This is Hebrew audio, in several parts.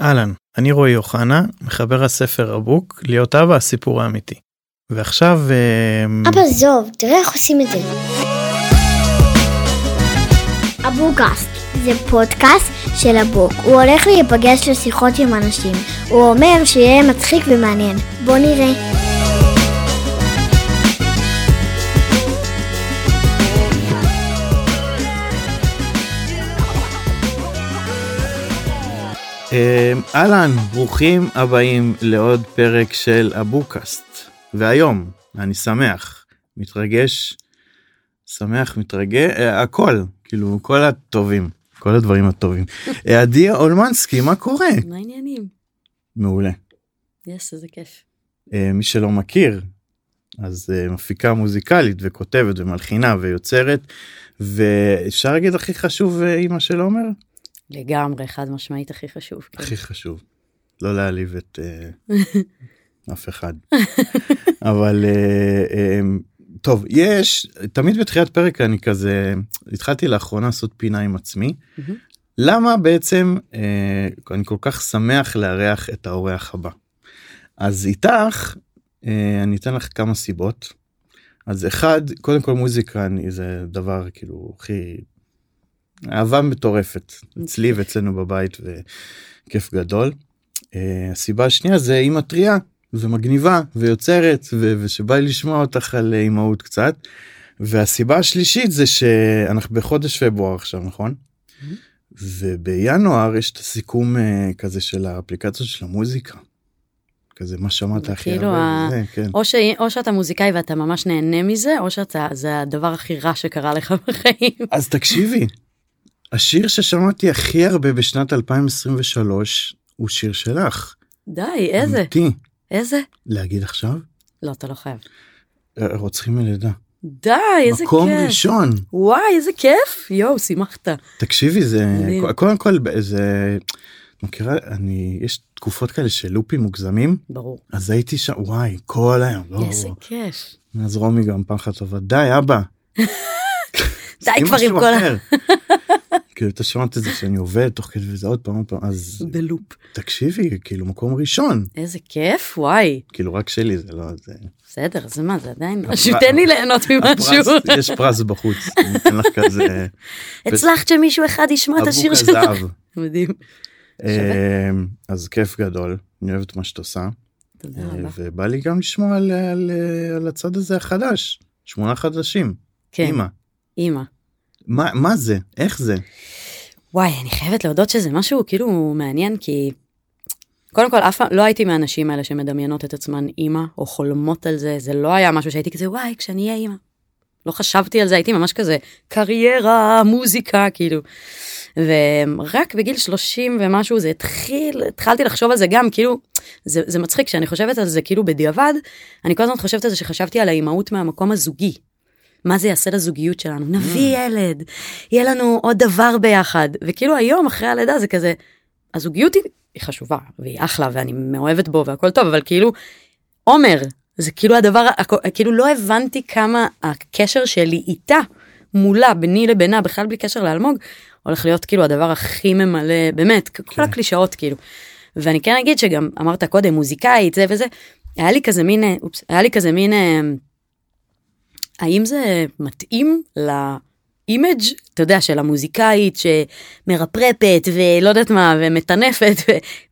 אהלן, אני רועי אוחנה, מחבר הספר הבוק, להיות אבא הסיפור האמיתי. ועכשיו... אה, אבא זוב, תראה איך עושים את זה. אבוקאסט זה פודקאסט של הבוק. הוא הולך להיפגש לשיחות עם אנשים. הוא אומר שיהיה מצחיק ומעניין. בוא נראה. אהלן, ברוכים הבאים לעוד פרק של אבוקאסט. והיום, אני שמח, מתרגש, שמח, מתרגש, אה, הכל, כאילו כל הטובים, כל הדברים הטובים. אה, עדי אולמנסקי, מה קורה? מה העניינים? מעולה. יס, איזה כיף. אה, מי שלא מכיר, אז מפיקה מוזיקלית וכותבת ומלחינה ויוצרת, ואפשר להגיד הכי חשוב אמא של עומר? לגמרי, חד משמעית הכי חשוב. כן. הכי חשוב. לא להעליב את uh, אף אחד. אבל uh, um, טוב, יש, תמיד בתחילת פרק אני כזה, התחלתי לאחרונה לעשות פינה עם עצמי. למה בעצם uh, אני כל כך שמח לארח את האורח הבא. אז איתך uh, אני אתן לך כמה סיבות. אז אחד קודם כל מוזיקה זה דבר כאילו הכי אהבה מטורפת אצלי ואצלנו בבית וכיף גדול. Uh, הסיבה השנייה זה אימא טריה ומגניבה ויוצרת ו- ושבא לי לשמוע אותך על אימהות קצת. והסיבה השלישית זה שאנחנו בחודש פברואר עכשיו נכון? ובינואר יש את הסיכום uh, כזה של האפליקציות של המוזיקה. כזה מה שמעת הכי כאילו הרבה. ה... כן. או, ש... או שאתה מוזיקאי ואתה ממש נהנה מזה או שאתה זה הדבר הכי רע שקרה לך בחיים. אז תקשיבי השיר ששמעתי הכי הרבה בשנת 2023 הוא שיר שלך. די, איזה? אמיתי. איזה? להגיד עכשיו? לא, אתה לא חייב. רוצחים מלידה. די, איזה כיף. מקום ראשון. וואי, איזה כיף. יואו, שימחת. תקשיבי, זה... קודם כל, זה... מכירה, אני... יש תקופות כאלה של לופים מוגזמים. ברור. אז הייתי שם, וואי, כל היום. לא, איזה כיף. אז רומי גם פעם אחת טובה, די, אבא. די כבר עם כל. כאילו את זה שאני עובד תוך כדי וזה עוד פעם עוד פעם אז בלופ תקשיבי כאילו מקום ראשון. איזה כיף וואי. כאילו רק שלי זה לא זה בסדר זה מה זה עדיין משהו תן לי ליהנות ממשהו. יש פרס בחוץ הצלחת שמישהו אחד ישמע את השיר שלך? מדהים. אה, אז כיף גדול אני אוהב את מה שאת עושה. אה, ובא לי גם לשמוע על הצד הזה החדש שמונה חדשים. כן. אמא. מה, מה זה? איך זה? וואי, אני חייבת להודות שזה משהו כאילו מעניין כי קודם כל אף פעם לא הייתי מהאנשים האלה שמדמיינות את עצמן אימא או חולמות על זה, זה לא היה משהו שהייתי כזה וואי כשאני אהיה אימא. לא חשבתי על זה, הייתי ממש כזה קריירה, מוזיקה, כאילו. ורק בגיל 30 ומשהו זה התחיל, התחלתי לחשוב על זה גם, כאילו, זה, זה מצחיק כשאני חושבת על זה כאילו בדיעבד, אני כל הזמן חושבת על זה שחשבתי על האימהות מהמקום הזוגי. מה זה יעשה לזוגיות שלנו נביא mm. ילד יהיה לנו עוד דבר ביחד וכאילו היום אחרי הלידה זה כזה הזוגיות היא, היא חשובה והיא אחלה ואני מאוהבת בו והכל טוב אבל כאילו עומר זה כאילו הדבר כאילו לא הבנתי כמה הקשר שלי איתה מולה ביני לבינה בכלל בלי קשר לאלמוג הולך להיות כאילו הדבר הכי ממלא באמת כל כן. הקלישאות כאילו. ואני כן אגיד שגם אמרת קודם מוזיקאית זה וזה היה לי כזה מין אופס היה לי כזה מין. האם זה מתאים לאימג', אתה יודע, של המוזיקאית שמרפרפת ולא יודעת מה, ומטנפת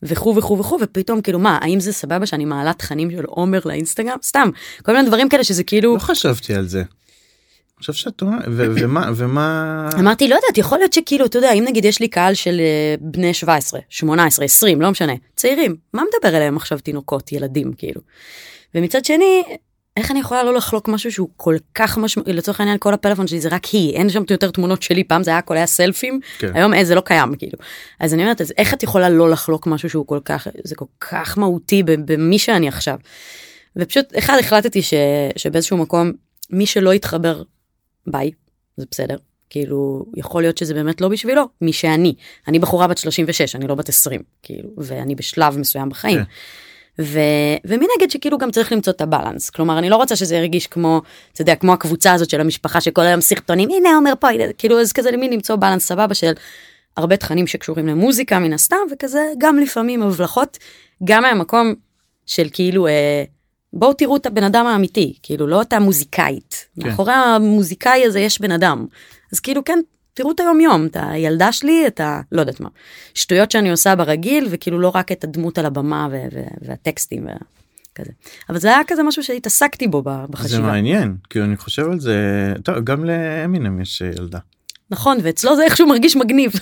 וכו' וכו' וכו', ופתאום כאילו מה, האם זה סבבה שאני מעלה תכנים של עומר לאינסטגרם? סתם, כל מיני דברים כאלה שזה כאילו... לא חשבתי על זה. חושב שאת אומרת, ומה, ומה... אמרתי, לא יודעת, יכול להיות שכאילו, אתה יודע, אם נגיד יש לי קהל של אה, בני 17, 18, 20, לא משנה, צעירים, מה מדבר אליהם עכשיו תינוקות, ילדים, כאילו. ומצד שני, איך אני יכולה לא לחלוק משהו שהוא כל כך משמעותי לצורך העניין כל הפלאפון שלי זה רק היא אין שם יותר תמונות שלי פעם זה היה הכל היה סלפים כן. היום אין, זה לא קיים כאילו אז אני אומרת אז איך את יכולה לא לחלוק משהו שהוא כל כך זה כל כך מהותי במי שאני עכשיו. ופשוט אחד החלטתי ש, שבאיזשהו מקום מי שלא יתחבר ביי זה בסדר כאילו יכול להיות שזה באמת לא בשבילו מי שאני אני בחורה בת 36 אני לא בת 20 כאילו ואני בשלב מסוים בחיים. כן. ו... ומנגד שכאילו גם צריך למצוא את הבלנס כלומר אני לא רוצה שזה ירגיש כמו אתה יודע כמו הקבוצה הזאת של המשפחה שכל היום סרטונים הנה אומר פה כאילו אז כזה למי למצוא בלנס סבבה של הרבה תכנים שקשורים למוזיקה מן הסתם, וכזה גם לפעמים הבלחות, גם מהמקום של כאילו, אה, בואו תראו את הבן אדם האמיתי, כאילו לא את המוזיקאית. כן. מאחורי המוזיקאי הזה יש בן אדם. אז כאילו כן, תראו את היום יום, את הילדה שלי, את ה... לא יודעת מה. שטויות שאני עושה ברגיל, וכאילו לא רק את הדמות על הבמה ו- ו- והטקסטים וכזה. אבל זה היה כזה משהו שהתעסקתי בו ב- זה בחשיבה. מעניין כאילו אני חושב על זה טוב גם לאמינם יש אה, ילדה. נכון, ואצלו זה איכשהו מרגיש מגניב.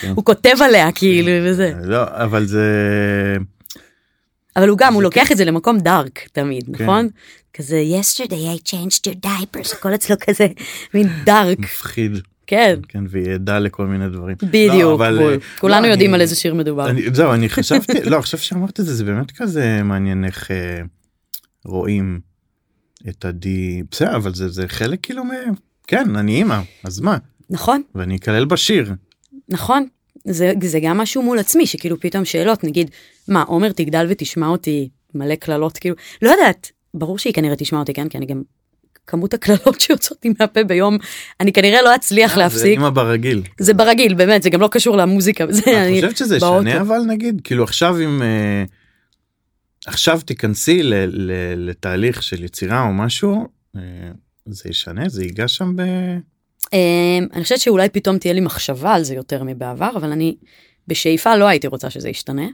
כן. הוא כותב עליה כאילו וזה. לא אבל זה אבל הוא גם, הוא זה לוקח את זה למקום דארק תמיד, כן. נכון? כזה yesterday I changed your diapers, הכל אצלו כזה מין דארק, מפחיד כן, כן וידע לכל מיני דברים. לא, בדיוק, אבל, בול. אה, כולנו לא, יודעים אני- על איזה שיר מדובר. אני, זהו אני חשבתי לא עכשיו שאמרת את זה זה באמת כזה מעניין איך אה, רואים את עדי בסדר אבל זה זה חלק כאילו מ... כן אני אימא אז מה נכון, ואני אכלל בשיר נכון. זה, זה גם משהו מול עצמי, שכאילו פתאום שאלות, נגיד, מה, עומר תגדל ותשמע אותי מלא קללות, כאילו, לא יודעת, ברור שהיא כנראה תשמע אותי, כן? כי אני גם, כמות הקללות שיוצאות לי מהפה ביום, אני כנראה לא אצליח זה להפסיק. אימא ברגיל. זה ברגיל, באמת, זה גם לא קשור למוזיקה. את אני חושבת שזה. ישנה אבל נגיד כאילו עכשיו אם אה, עכשיו תיכנסי ל, ל, לתהליך של יצירה או משהו אה, זה ישנה זה ייגע שם ב... אמ, אני חושבת שאולי פתאום תהיה לי מחשבה על זה יותר מבעבר, אבל אני בשאיפה לא הייתי רוצה שזה ישתנה.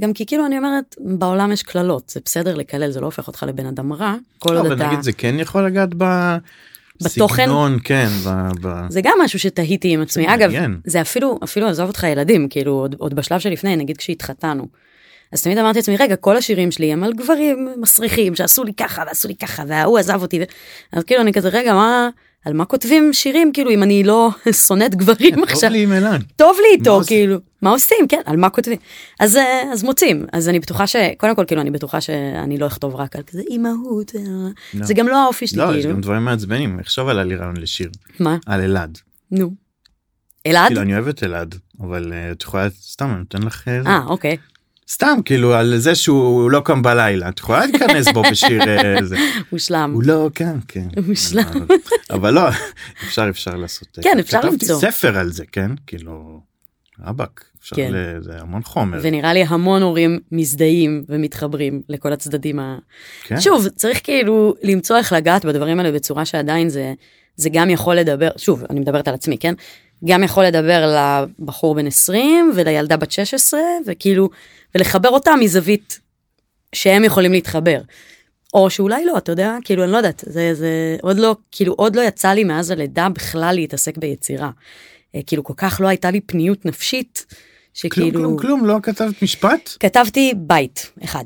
גם כי כאילו אני אומרת, בעולם יש קללות, זה בסדר לקלל, זה לא הופך אותך לבן אדם רע. כל לא, עוד אבל אתה... נגיד זה כן יכול לגעת ב... בתוכן? סגנון, כן ב... ב... זה גם משהו שתהיתי עם עצמי. אגב. זה אפילו, אפילו עזוב אותך ילדים, כאילו עוד, עוד בשלב שלפני, נגיד כשהתחתנו. אז תמיד אמרתי לעצמי, רגע, כל השירים שלי הם על גברים מסריחים שעשו לי ככה ועשו לי ככה וההוא עזב אותי. ו... אז כאילו אני כזה, רגע, מה, על מה כותבים שירים, כאילו, אם אני לא שונאת גברים טוב עכשיו? לי עם אלעד. טוב לי איתו? כאילו, מה עושים, כן, על מה כותבים. אז, אה, אז מוצאים, אז אני בטוחה ש... קודם כל, כאילו, אני בטוחה שאני לא אכתוב רק על כזה אימהות, אה, לא. זה גם לא האופי שלי, לא, יש כאילו. גם דברים מעצבנים עכשיו עלה לי רעיון לשיר מה? על אלעד. נו. אלעד? כאילו אני אוהב את אלעד אבל אה, את יכולה סתם אני נותן לך אה, אוקיי. סתם כאילו על זה שהוא לא קם בלילה את יכולה להיכנס בו בשיר אה, זה. מושלם. הוא לא כן כן מושלם. אבל- לא אפשר אפשר לעשות כן, אפשר למצוא. ספר על זה כן כאילו רבאק אפשר כן. ל- זה המון חומר ונראה לי המון הורים מזדהים ומתחברים לכל הצדדים ה... כן. שוב, צריך כאילו למצוא איך לגעת בדברים האלה בצורה שעדיין זה, זה גם יכול לדבר, שוב, אני מדברת על עצמי, כן? גם יכול לדבר לבחור בן 20 ולילדה בת 16, וכאילו, ולחבר אותם מזווית שהם יכולים להתחבר. או שאולי לא, אתה יודע, כאילו, אני לא יודעת, זה, זה עוד לא, כאילו, עוד לא יצא לי מאז הלידה בכלל להתעסק ביצירה. אה, כאילו, כל כך לא הייתה לי פניות נפשית, כלום שכאילו... כלום כלום לא כתבת משפט כתבתי בית אחד.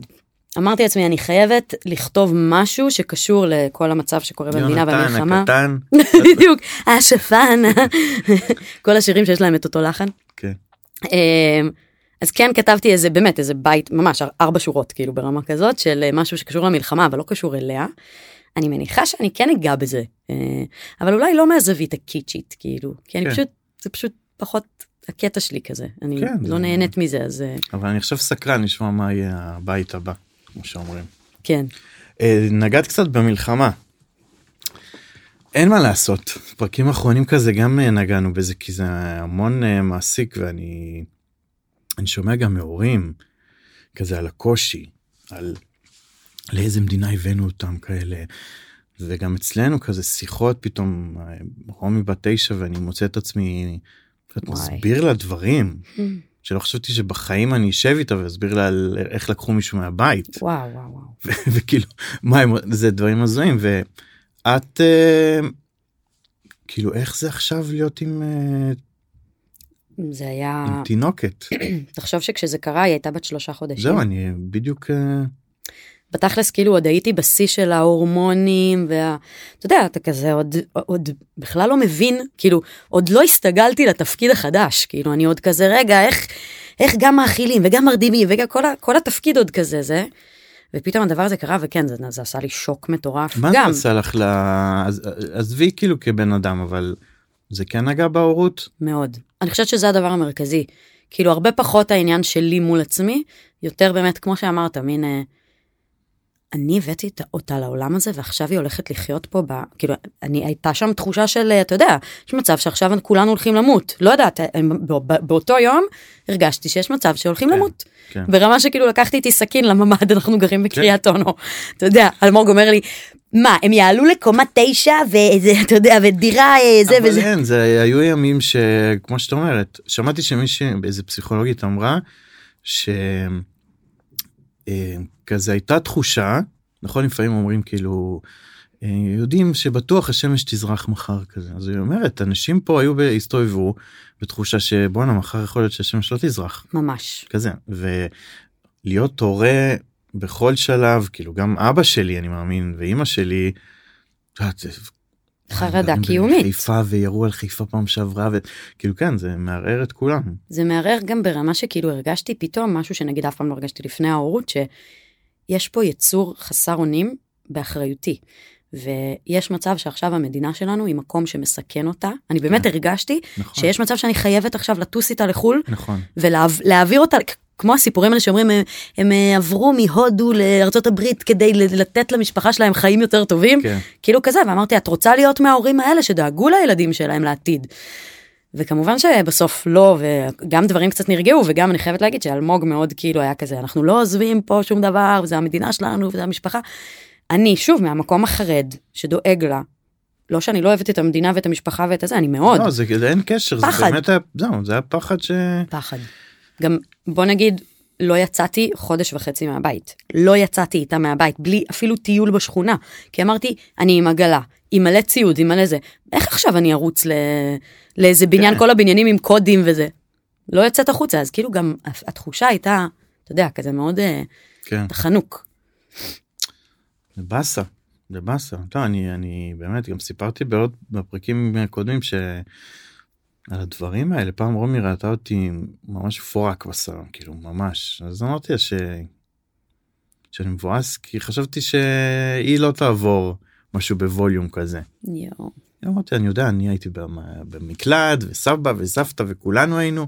אמרתי לעצמי, אני חייבת לכתוב משהו שקשור לכל המצב שקורה במדינה יונתן והמלחמה. הקטן בדיוק, השפן, כל השירים שיש להם את אותו לחן. כן. אמ, אז כן כתבתי איזה באמת איזה בית ממש ארבע שורות כאילו ברמה כזאת של משהו שקשור למלחמה אבל לא קשור אליה. אני מניחה שאני כן אגע בזה אה, אבל אולי לא מהזווית הקיצ'ית כאילו כי אני כן. פשוט זה פשוט פחות הקטע שלי כזה אני כן, לא זה- נהנית מזה אז אה, אבל אני עכשיו סקרן לשמוע מה יהיה הבית הבא כמו שאומרים. כן אה, נגעת קצת במלחמה. אין מה לעשות פרקים אחרונים כזה גם אה, נגענו בזה כי זה המון אה, מעסיק ואני אני שומע גם מהורים כזה על הקושי על לאיזה מדינה הבאנו אותם כאלה. וגם אצלנו כזה שיחות פתאום רומי בת תשע ואני מוצא את עצמי. מסביר לה דברים שלא חשבתי שבחיים אני אשב איתה ואסביר לה על איך לקחו מישהו מהבית. וואו וואו וואו וכאילו מה הם זה דברים הזויים ואת אה, כאילו איך זה עכשיו להיות עם, אה, זה היה עם תינוקת תחשוב שכשזה קרה היא הייתה בת שלושה חודשים. זהו אני בדיוק אה, בתכלס כאילו עוד הייתי בשיא של ההורמונים וה... אתה יודע אתה כזה עוד עוד בכלל לא מבין כאילו עוד לא הסתגלתי לתפקיד החדש כאילו אני עוד כזה רגע איך איך גם מאכילים וגם מרדימים וגם כל, ה, כל התפקיד עוד כזה זה. ופתאום הדבר הזה קרה וכן זה, זה עשה לי שוק מטורף מה זה גם עשה לך ל... עז- עזבי כאילו כבן אדם אבל זה כן נגע בהורות מאוד אני חושבת שזה הדבר המרכזי כאילו הרבה פחות העניין שלי מול עצמי יותר באמת כמו שאמרת מין. אה, אני הבאתי את- אותה לעולם הזה ועכשיו היא הולכת לחיות פה, ב, כאילו, אני, הייתה שם תחושה של, אתה יודע, יש מצב שעכשיו כולנו הולכים למות, לא יודעת, בא- בא- באותו יום הרגשתי שיש מצב שהולכים כן, למות. כן. ברמה שכאילו לקחתי איתי סכין לממ"ד, אנחנו גרים בקריית אונו. אתה יודע, אלמוג אומר לי, מה, הם יעלו לקומה תשע וזה, אתה יודע, ודירה אה, זה אבל וזה. אין, זה היו ימים שכמו שאת אומרת, שמעתי שמישהי, איזה פסיכולוגית אמרה, שכזה הייתה תחושה, נכון? לפעמים אומרים כאילו, אה, יודעים שבטוח השמש תזרח מחר כזה, אז היא אומרת, אנשים פה היו, הסתובבו בתחושה שבואנה מחר יכול להיות שהשמש לא תזרח, ממש. כזה, ולהיות הורה בכל שלב, כאילו גם אבא שלי אני מאמין, ואימא שלי, חרדה קיומית. בחיפה וירו על חיפה פעם שעברה וכאילו כן זה מערער את כולם. זה מערער גם ברמה שכאילו הרגשתי פתאום משהו שנגיד אף פעם לא הרגשתי לפני ההורות, שיש פה יצור חסר אונים באחריותי. ויש מצב שעכשיו המדינה שלנו היא מקום שמסכן אותה. אני באמת כן. הרגשתי נכון. שיש מצב שאני חייבת עכשיו לטוס איתה לחו"ל נכון. ולהעביר אותה, כמו הסיפורים האלה שאומרים, הם, הם אה, עברו מהודו לארצות הברית כדי לתת למשפחה שלהם חיים יותר טובים. כן. כאילו כזה, ואמרתי, את רוצה להיות מההורים האלה שדאגו לילדים שלהם לעתיד. וכמובן שבסוף לא, וגם דברים קצת נרגעו, וגם אני חייבת להגיד שאלמוג מאוד כאילו היה כזה, אנחנו לא עוזבים פה שום דבר, וזה המדינה שלנו, וזה המשפחה. אני, שוב, מהמקום החרד, שדואג לה, לא שאני לא אוהבת את המדינה ואת המשפחה ואת הזה, אני מאוד. לא, זה אין קשר פחד. זה באמת היה זהו זה היה פחד ש... פחד. גם בוא נגיד לא יצאתי חודש וחצי מהבית לא יצאתי איתה מהבית בלי אפילו טיול בשכונה כי אמרתי אני עם עגלה עם מלא ציוד עם מלא זה איך עכשיו אני ארוץ ל... לאיזה בניין כן. כל הבניינים עם קודים וזה. לא יוצאת החוצה אז כאילו גם התחושה הייתה אתה יודע כזה מאוד אה, כן. חנוק. זה באסה. זה באסה. אני אני באמת גם סיפרתי בעוד בפרקים קודמים ש... על הדברים האלה פעם רומי ראתה אותי ממש מפורק בסלון כאילו ממש אז אמרתי לה ש... שאני מבואס כי חשבתי שהיא לא תעבור משהו בווליום כזה. יואו. אמרתי אני יודע אני הייתי במ- במקלט וסבא וסבתא וכולנו היינו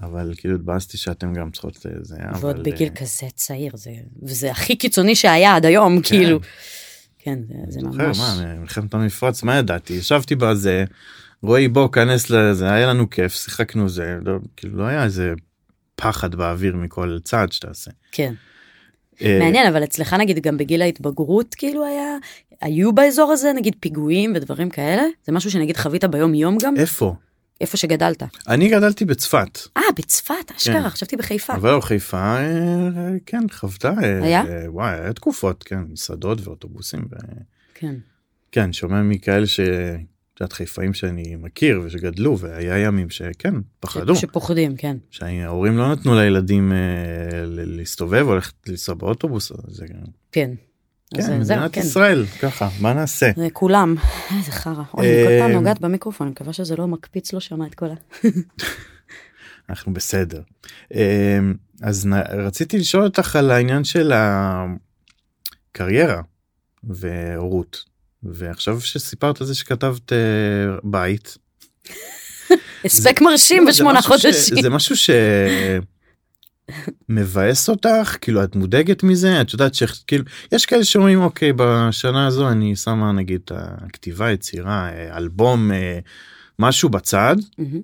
אבל כאילו התבאסתי שאתם גם צריכות לזה ועוד אבל בגיל אה, כזה צעיר זה וזה הכי קיצוני שהיה עד היום כאילו. כן זה, זה ממש. מה, מלחמת המפרץ מה ידעתי ישבתי בזה רועי בוא כנס לזה היה לנו כיף שיחקנו זה לא, כאילו לא היה איזה פחד באוויר מכל צעד שתעשה. כן. אה, מעניין אבל אצלך נגיד גם בגיל ההתבגרות כאילו היה היו באזור הזה נגיד פיגועים ודברים כאלה זה משהו שנגיד חווית ביום יום גם איפה איפה שגדלת. אני גדלתי בצפת אה בצפת אשכרה כן. חשבתי בחיפה. אבל לא, חיפה אה, כן חוותה אה, היה? אה, וואי היה תקופות כן מסעדות ואוטובוסים. ו... כן. כן שומע מכאלה ש... את יודעת חיפאים שאני מכיר ושגדלו והיה ימים שכן פחדו שפוחדים כן. שההורים לא נתנו לילדים אה, ל- להסתובב או ללכת לנסוע באוטובוס זה כן. כן זהו, מדינת כן. ישראל ככה מה נעשה זה כולם. איזה חרא. אוי, אני כל פעם אה, נוגעת במיקרופון אני מקווה שזה לא מקפיץ לא שומע את כל ה... אנחנו בסדר אה, אז נ- רציתי לשאול אותך על העניין של הקריירה והורות ועכשיו שסיפרת על זה שכתבת אה, בית הספק מרשים לא, בשמונה חודשים. זה משהו שמבאס אותך כאילו את מודאגת מזה את יודעת שכאילו יש כאלה שאומרים אוקיי בשנה הזו אני שמה נגיד הכתיבה יצירה אה, אלבום אה, משהו בצד מהמם.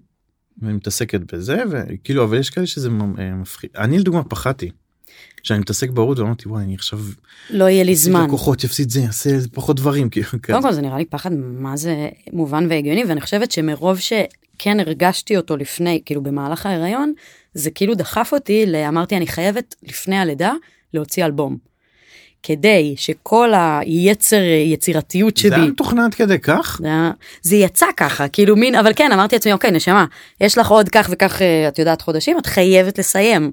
ומתעסקת בזה וכאילו אבל יש כאלה שזה מפחיד אני לדוגמה פחדתי. שאני מתעסק בהורות ואמרתי וואי אני עכשיו לא יהיה לי זמן. לקוחות יפסיד זה יעשה פחות דברים כאילו כזה. קודם כל זה נראה לי פחד מה זה מובן והגיוני ואני חושבת שמרוב שכן הרגשתי אותו לפני כאילו במהלך ההיריון זה כאילו דחף אותי אמרתי אני חייבת לפני הלידה להוציא אלבום. כדי שכל היצר יצירתיות זה שבי היה מתוכנן כדי כך? זה, זה יצא ככה כאילו מין אבל כן אמרתי לעצמי אוקיי נשמה יש לך עוד כך וכך אה, את יודעת חודשים את חייבת לסיים.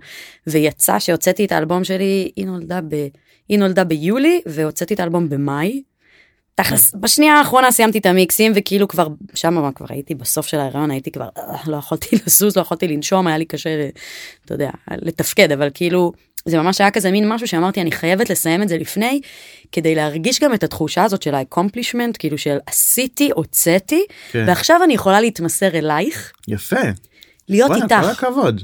ויצא שהוצאתי את האלבום שלי היא נולדה ב... היא נולדה ביולי והוצאתי את האלבום במאי. תכלס בשנייה האחרונה סיימתי את המיקסים וכאילו כבר שם כבר הייתי בסוף של ההיריון הייתי כבר אה, לא יכולתי לזוז לא יכולתי לנשום היה לי קשה אתה יודע לתפקד אבל כאילו זה ממש היה כזה מין משהו שאמרתי אני חייבת לסיים את זה לפני כדי להרגיש גם את התחושה הזאת של ה accomplishment כאילו של עשיתי הוצאתי כן. ועכשיו אני יכולה להתמסר אלייך. יפה. להיות וואלה, איתך. כל הכבוד.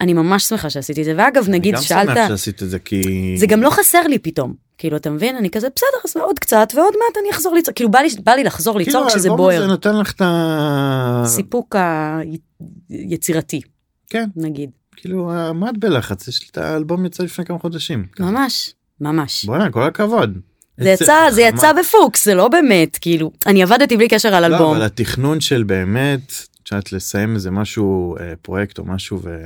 אני ממש שמחה שעשיתי את זה. ואגב נגיד אני שאלת גם שמח שעשית את זה כי זה גם לא חסר לי פתאום. כאילו אתה מבין? אני כזה בסדר אז עוד קצת ועוד מעט אני אחזור ליצור כאילו בא לי בא לי לחזור ליצור כאילו, כשזה האלבום הזה בוער נותן לך את ה... סיפוק היצירתי כן. נגיד כאילו עמד בלחץ יש לי את האלבום יצא לפני כמה חודשים. ממש ממש בוא'נה כל הכבוד. זה יצא זה. יצא בפוקס זה לא באמת כאילו אני עבדתי בלי קשר על לא, אלבום אבל התכנון של באמת את יודעת לסיים איזה משהו אה, פרויקט או משהו ו...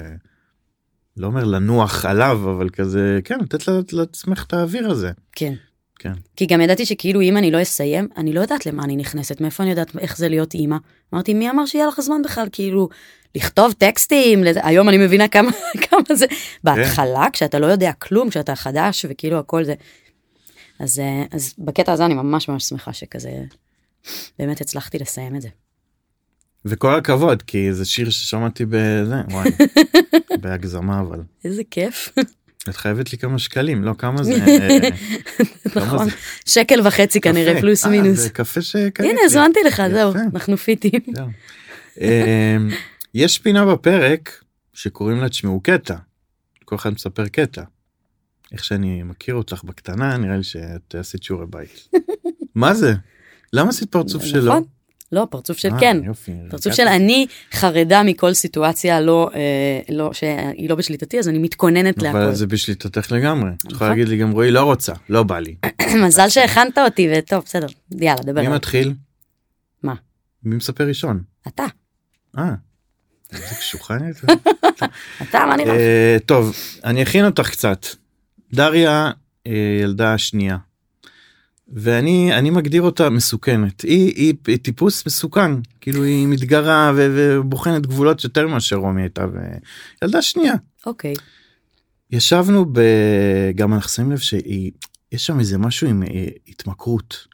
לא אומר לנוח עליו אבל כזה כן לתת לעצמך את האוויר הזה. כן. כן. כי גם ידעתי שכאילו אם אני לא אסיים אני לא יודעת למה אני נכנסת מאיפה אני יודעת איך זה להיות אימא. אמרתי מי אמר שיהיה לך זמן בכלל כאילו לכתוב טקסטים לזה היום אני מבינה כמה כמה זה בהתחלה כשאתה לא יודע כלום כשאתה חדש וכאילו הכל זה. אז אה, אז בקטע הזה אני ממש ממש שמחה שכזה באמת הצלחתי לסיים את זה. וכל הכבוד כי זה שיר ששמעתי בזה וואי בהגזמה אבל איזה כיף את חייבת לי כמה שקלים לא כמה זה אה, נכון? שקל וחצי כנראה. פלוס אה, מינוס. זה קפה שקניתי. הנה הזמנתי לך. זהו אנחנו פיטים. אמ, יש פינה בפרק שקוראים לה תשמעו קטע. כל אחד מספר קטע. איך שאני מכיר אותך בקטנה נראה לי שאת עשית שיעורי בית. מה זה? למה עשית פרצוף שלו? לא פרצוף של אה, כן. יופי, פרצוף. של אני חרדה מכל סיטואציה לא אה, לא שהיא לא בשליטתי אז אני מתכוננת אבל להכל. זה בשליטתך לגמרי. את יכולה נכון. להגיד לי גם רועי לא רוצה לא בא לי. מזל שהכנת אותי וטוב בסדר יאללה דבר. מי. מתחיל? מה? מי מספר ראשון? אתה אה. איזה קשוחה נהיית. אתה מה נראה? אה, טוב אני אכין אותך קצת. דריה אה, ילדה שנייה. ואני אני מגדיר אותה מסוכנת היא, היא, היא טיפוס מסוכן כאילו היא מתגרה ו- ובוחנת גבולות יותר מאשר רומי הייתה וילדה שנייה אוקיי. ישבנו ב... גם אנחנו שמים לב שהיא יש שם איזה משהו עם אה, התמכרות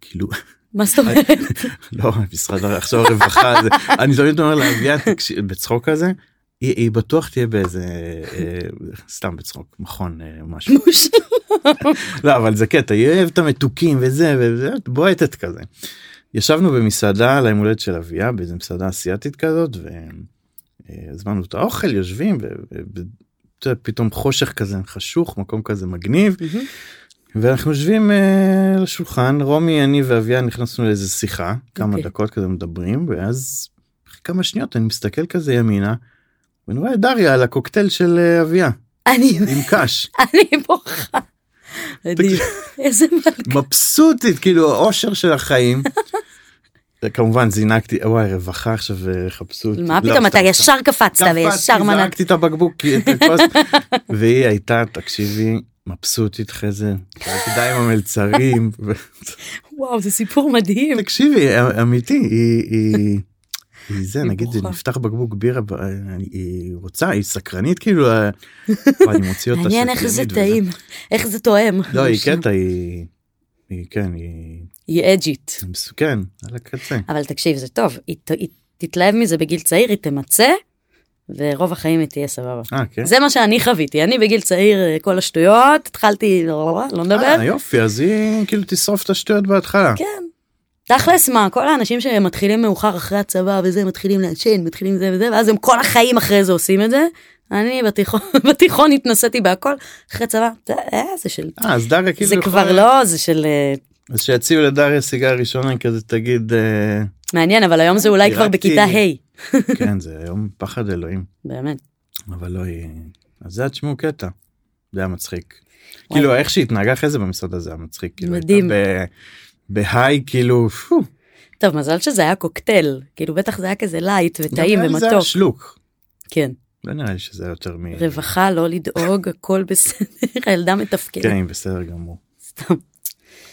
כאילו מה זאת אומרת? לא משרד עכשיו הרווחה זה אני תמיד אומר תקשיב, בצחוק כזה היא, היא בטוח תהיה באיזה אה, סתם בצחוק מכון אה, משהו לא אבל זה קטע היא אוהבת המתוקים וזה וזה בועטת כזה. ישבנו במסעדה על היום הולדת של אביה באיזה מסעדה אסיאתית כזאת והזמנו את האוכל יושבים ופתאום חושך כזה חשוך מקום כזה מגניב. ואנחנו יושבים uh, לשולחן רומי אני ואביה נכנסנו לאיזה שיחה כמה אוקיי. דקות כזה מדברים ואז כמה שניות אני מסתכל כזה ימינה ואני רואה את דריה על הקוקטייל של אה, אביה אני עם קאש אני בוכה. איזה מלכה. מבסוטית כאילו האושר של החיים. כמובן זינקתי וואי רווחה עכשיו אה, חפשו אותי. מה לא, פתאום אתה ישר קפצת. וישר קפצתי, מנעת. זרקתי את הבקבוק והיא הייתה תקשיבי מבסוטית אחרי זה די עם המלצרים וואו זה סיפור מדהים. תקשיבי אמיתי היא היא. היא זה נגיד בוכה. נפתח בקבוק בירה היא רוצה היא סקרנית כאילו אה, אני מוציא אותה מעניין איך זה. טעים. איך זה תואם. לא היא קטע היא כן היא היא אג'ית. מסוכן על הקצה. אבל תקשיב זה טוב היא תתלהב מזה בגיל צעיר היא תמצה. ורוב החיים היא תהיה סבבה. אה כן. זה מה שאני חוויתי אני בגיל צעיר אה, כל השטויות התחלתי לא לא נדבר. אה, יופי אז היא כאילו תשרוף את השטויות בהתחלה. כן. תכלס מה כל האנשים שמתחילים מאוחר אחרי הצבא וזה מתחילים לעשן מתחילים זה וזה ואז הם כל החיים אחרי זה עושים את זה. אני בתיכון בתיכון התנסיתי בהכל אחרי צבא זה, אה, זה של אה אז דריה כאילו זה יכולה- כבר לא זה של אה, אז שיציעו לדריה סיגריה ראשונה כזה תגיד אה, מעניין אבל היום זה אולי כבר. בכיתה ה' כן זה היום פחד אלוהים באמת. אבל לא היא אז זה תשמעו קטע. זה היה מצחיק. כאילו איך שהתנהגה אחרי זה במשרד הזה היה מצחיק. כאילו, מדהים. ב high כאילו פו, טוב מזל שזה היה קוקטייל כאילו בטח זה היה כזה light וטעים לי זה היה ומתוק שלוק. כן לא נראה לי שזה יותר מ... רווחה לא לדאוג הכל בסדר הילדה מתפקדת כן בסדר גמור. סתם.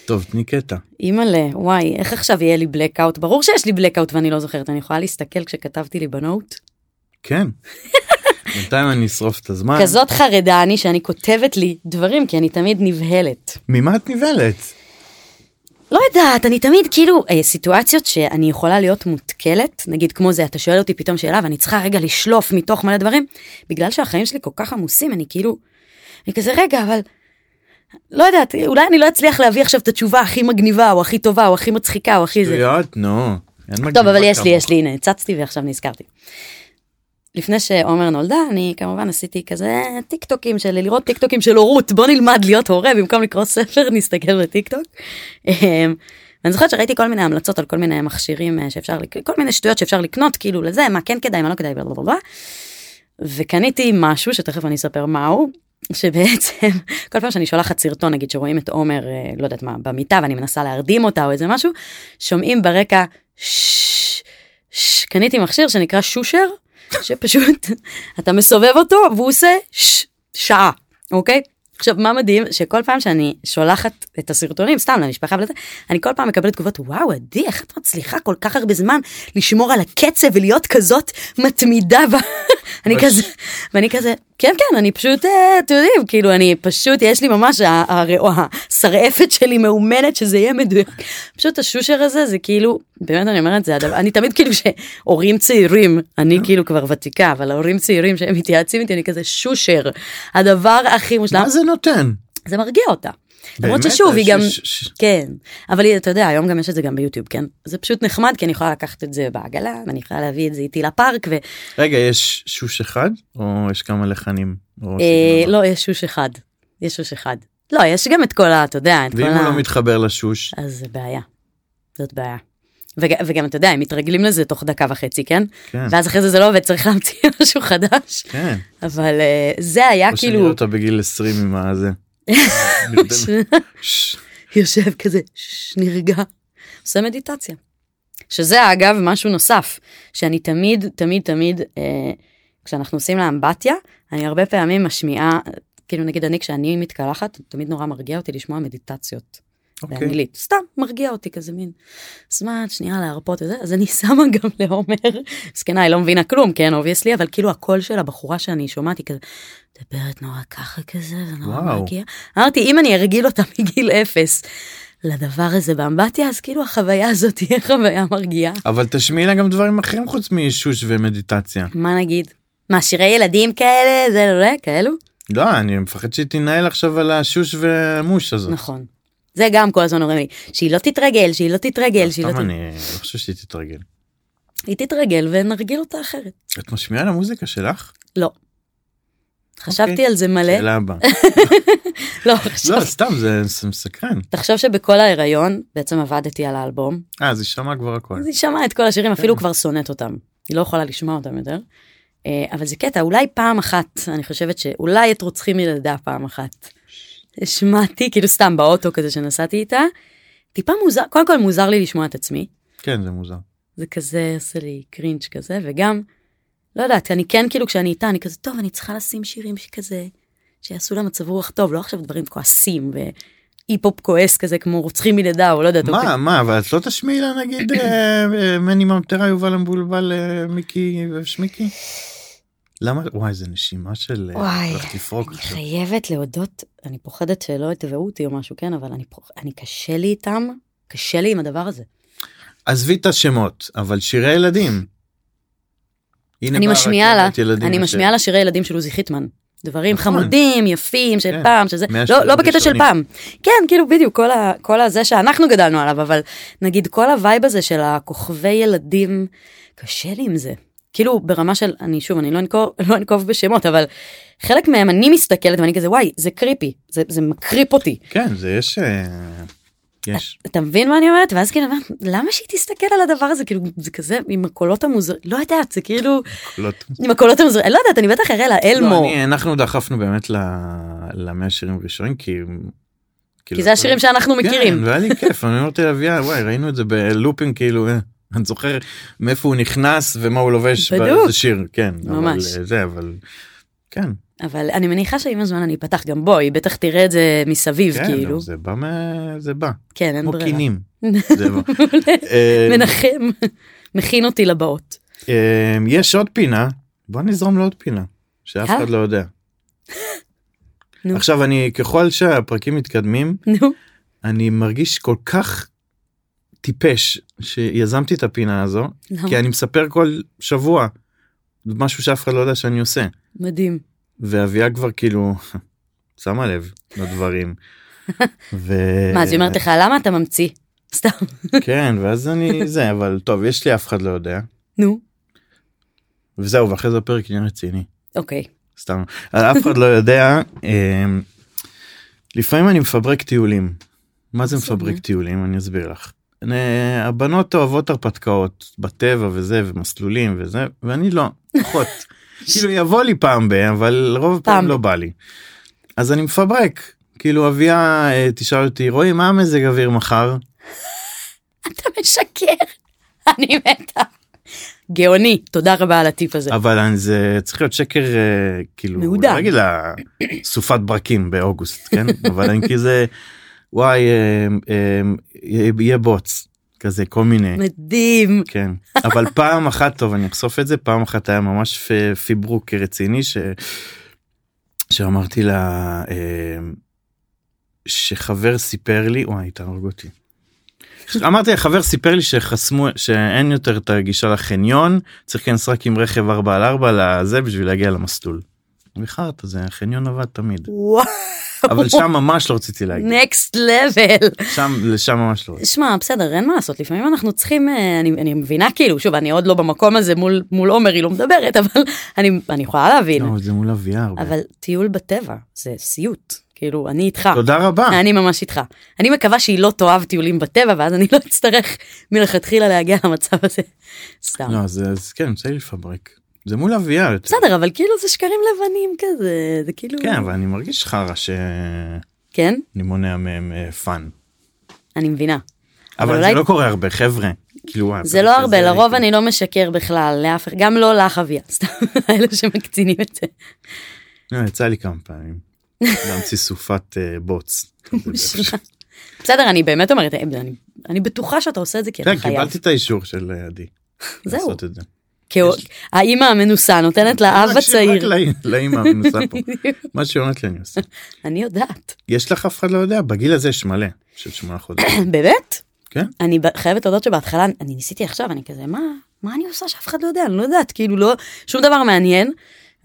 טוב תני קטע. אימא'לה וואי איך עכשיו יהיה לי blackout ברור שיש לי blackout ואני לא זוכרת אני יכולה להסתכל כשכתבתי לי בנוט כן. בינתיים אני אשרוף את הזמן. כזאת חרדה אני שאני כותבת לי דברים כי אני תמיד נבהלת. ממה את נבהלת? לא יודעת אני תמיד כאילו אה, סיטואציות שאני יכולה להיות מותקלת נגיד כמו זה אתה שואל אותי פתאום שאלה ואני צריכה רגע לשלוף מתוך מלא דברים בגלל שהחיים שלי כל כך עמוסים אני כאילו אני כזה רגע אבל. לא יודעת אולי אני לא אצליח להביא עכשיו את התשובה הכי מגניבה או הכי טובה או הכי מצחיקה או הכי זה. שטויות נו. טוב אבל יש לי. יש לי הנה הצצתי ועכשיו נזכרתי. לפני שעומר נולדה אני כמובן עשיתי כזה טיק טוקים של לראות טיק טוקים של הורות בוא נלמד להיות הורה במקום לקרוא ספר נסתכל בטיק טוק. אמ, ואני זוכרת שראיתי כל מיני המלצות על כל מיני מכשירים אה, שאפשר כל מיני שטויות שאפשר לקנות כאילו לזה מה כן כדאי מה לא כדאי בלה וקניתי משהו שתכף אני אספר מהו שבעצם כל פעם שאני שולחת סרטון נגיד שרואים את עומר יודעת מה במיטה ואני מנסה להרדים אותה או איזה משהו שומעים ברקע ש... ש... קניתי מכשיר שנקרא שושר שפשוט אתה מסובב אותו והוא עושה ש... שעה אוקיי? עכשיו מה מדהים שכל פעם שאני שולחת את הסרטונים סתם למשפחה ולזה אני כל פעם מקבלת תגובות וואו עדי איך את מצליחה כל כך הרבה זמן לשמור על הקצב ולהיות כזאת מתמידה. ב... אני כזה ואני כזה כן כן אני פשוט אה, אתם יודעים כאילו אני פשוט יש לי ממש השרעפת שלי מאומנת שזה יהיה מדויק פשוט השושר הזה זה כאילו באמת אני אומרת זה הדבר אני תמיד כאילו שהורים צעירים אני כאילו כבר ותיקה אבל ההורים צעירים שהם מתייעצים איתי אני כזה שושר הדבר הכי מושלם מה זה נותן? זה מרגיע אותה. למרות? ששוב היא גם ש- ש- כן אבל אתה יודע היום גם יש את זה גם ביוטיוב כן זה פשוט נחמד כי אני יכולה לקחת את זה בעגלה ואני יכולה להביא את זה איתי לפארק ו... רגע יש שוש אחד או יש כמה לחנים? או אה? לא יש שוש אחד יש שוש אחד לא יש גם את כל ה... אתה יודע את כל ואם הוא ה... לא מתחבר לשוש? אז זה בעיה. זאת בעיה. וג, וגם אתה יודע הם מתרגלים לזה תוך דקה וחצי כן כן. ואז אחרי זה זה לא עובד צריך להמציא משהו חדש כן. אבל אה, זה היה או שנראה כאילו אותה בגיל 20 עם הזה. יושב כזה נרגע עושה מדיטציה. שזה אגב משהו נוסף שאני תמיד תמיד תמיד אה, כשאנחנו עושים לה אמבטיה אני הרבה פעמים משמיעה כאילו נגיד אני כשאני מתקלחת תמיד נורא מרגיע אותי לשמוע מדיטציות. אוקיי. באנגלית סתם מרגיע אותי כזה מין זמן שנייה להרפות וזה אז אני שמה גם לעומר זקנה היא לא מבינה כלום כן obviously אבל כאילו הקול של הבחורה שאני שומעת היא כזה מדברת נורא ככה כזה זה נורא. מרגיע. אמרתי אם אני ארגיל אותה מגיל אפס לדבר הזה באמבטיה אז כאילו החוויה הזאת תהיה חוויה מרגיעה. אבל תשמיעי לה גם דברים אחרים חוץ משוש ומדיטציה. מה נגיד? מה שירי ילדים כאלה זה לא כאלו? לא אני מפחד שהיא תנהל עכשיו על ה shush וה mush הזאת. נכון. זה גם כל הזמן אומרים לי שהיא לא תתרגל שהיא לא תתרגל שהיא לא סתם ת... אני לא חושב שהיא תתרגל. היא תתרגל ונרגיל אותה אחרת. את משמיעה לה מוזיקה שלך? לא. חשבתי אוקיי. על זה מלא. שאלה הבאה. לא, לא עכשיו, סתם זה מסקרן. תחשוב שבכל ההיריון בעצם עבדתי על האלבום. אה אז היא שמעה כבר הכל. אז היא שמעה את כל השירים אפילו כבר שונאת אותם. היא לא יכולה לשמוע אותם יותר. אה, אבל זה קטע אולי פעם אחת אני חושבת שאולי את רוצחים מלידה פעם אחת. השמעתי כאילו סתם באוטו כזה שנסעתי איתה. טיפה מוזר קודם כל מוזר לי לשמוע את עצמי. כן זה מוזר. זה כזה עושה לי קרינג' כזה וגם לא יודעת אני כן כאילו כשאני איתה אני כזה טוב אני צריכה לשים שירים שכזה שיעשו לה מצב רוח טוב לא עכשיו דברים כועסים ואי-פופ כועס כזה כמו רוצחים מלידה או לא יודעת. מה מה אבל את לא תשמיעי לה נגיד אה, אה, מני ממטרה יובל המבולבל אה, מיקי ושמיקי? למה וואי זה נשימה של אה, וואי, אני. חייבת להודות אני פוחדת שלא יתבעו אותי או משהו כן אבל אני פוח... אני קשה לי איתם קשה לי עם הדבר הזה. עזבי את השמות אבל שירי ילדים. אני משמיעה לה ילדים אני משמיעה לה שירי ילדים של עוזי חיטמן. דברים נכון. חמודים יפים של כן. פעם שזה לא, לא בקטע של. פעם כן כאילו בדיוק כל, ה, כל הזה שאנחנו גדלנו עליו אבל נגיד כל ה vibe הזה של הכוכבי ילדים קשה לי עם זה כאילו ברמה של אני שוב אני לא אנקוב, לא אנקוב בשמות אבל חלק מהם אני מסתכלת ואני כזה וואי זה creepy זה, זה מקריפ אותי כן זה יש אה, יש אתה מבין מה אני אומרת ואז כאילו למה שהיא תסתכל על הדבר הזה כאילו זה כזה עם הקולות המוזרים לא יודעת זה כאילו. עם הקולות המוזרים לא יודעת אני בטח אראה לה לא, אלמו אני- אנחנו דחפנו באמת ל- למאה שירים ראשונים כי. כאילו, כי זה השירים שאנחנו מכירים. כן, והיה לי כיף אני אמרתי לאביה וואי ראינו את זה בלופים כאילו אה, אני זוכר מאיפה הוא נכנס ומה הוא לובש. באיזה שיר כן ממש. אבל, אה, זה אבל כן אבל אני מניחה שעם הזמן אני אפתח גם בו היא בטח תראה את זה מסביב כן כאילו זה בא מה- זה בא כן אין ברירה. קינים. אה, מנחם מכין אותי לבאות. אה, יש עוד פינה בוא נזרום לעוד פינה שאף. אחד לא יודע. עכשיו אני ככל שהפרקים מתקדמים אני מרגיש כל כך טיפש שיזמתי את הפינה הזו למה? כי אני מספר כל שבוע משהו שאף אחד לא יודע שאני עושה מדהים. ואביה כבר כאילו שמה לב לדברים. ו... מה אז היא אומרת לך למה אתה ממציא? סתם. כן ואז אני זה אבל טוב יש לי אף אחד לא יודע נו. וזהו ואחרי זה הפרק עניין רציני אוקיי. סתם אף אחד לא יודע אה, לפעמים אני מפברק טיולים. מה זה. מפברק טיולים אני אסביר לך. אה, הבנות אוהבות הרפתקאות בטבע וזה ומסלולים וזה ואני לא פחות. כאילו יבוא לי פעם ב אבל רוב פעם הפעם לא בא לי. אז אני מפברק כאילו אביה אה, תשאל אותי רועי מה המזג אוויר מחר אתה משקר. אני מתה. גאוני, תודה רבה על הטיפ הזה. אבל זה צריך להיות שקר אה, כאילו מעודן. לא לה סופת ברקים באוגוסט כן אבל אני כזה וואי אה, אה, יהיה בוץ כזה כל מיני מדהים. כן אבל פעם אחת טוב אני אחשוף את זה פעם אחת היה ממש פיברוק רציני ש... שאמרתי לה אה, שחבר סיפר לי וואי תהרוג אותי. אמרתי לחבר סיפר לי שחסמו שאין יותר את הגישה לחניון צריך להיכנס רק עם רכב 4 על 4 לזה בשביל להגיע למסלול. וחרטא זה החניון עבד תמיד. אבל שם ממש לא רציתי להגיע נקסט לבל. שם לשם ממש לא. שמע בסדר אין מה לעשות לפעמים אנחנו צריכים אה, אני, אני מבינה כאילו שוב אני עוד לא במקום הזה מול מול עומר היא לא מדברת אבל אני אני יכולה להבין לא, זה מול אביה הרבה. אבל טיול בטבע זה סיוט כאילו אני איתך תודה רבה. אני ממש איתך אני מקווה שהיא לא תאהב טיולים בטבע ואז אני לא אצטרך מלכתחילה להגיע למצב הזה. סתם. לא, אז, אז כן, לי לפברק. זה מול אביה יותר. בסדר אבל כאילו זה שקרים לבנים כזה זה כאילו כן, אבל אני מרגיש חרא שאני כן מונע מהם אה, fun. אני מבינה. אבל אולי- זה לא קורה הרבה, חבר'ה. כאילו, וואי, זה לא הרבה לרוב אני לא משקר בכלל לאף אחד גם לא לך אביה סתם אלה שמקצינים את זה. לא, יצא לי כמה פעמים. להמציא סופת אה, בוץ. בסדר אני באמת אומרת אני, אני בטוחה שאתה עושה את זה כי אתה כן, חייב. קיבלתי את האישור של אה, עדי. זהו. האימא המנוסה נותנת לאב הצעיר. לאמא המנוסה פה. מה שהיא אומרת לי אני עושה. אני יודעת. יש לך אף אחד לא יודע? בגיל הזה יש מלא. של שמונה חודשים. באמת? כן? אני חייבת להודות שבהתחלה אני ניסיתי עכשיו אני כזה מה מה אני עושה שאף אחד לא יודע אני לא יודעת כאילו לא שום דבר מעניין.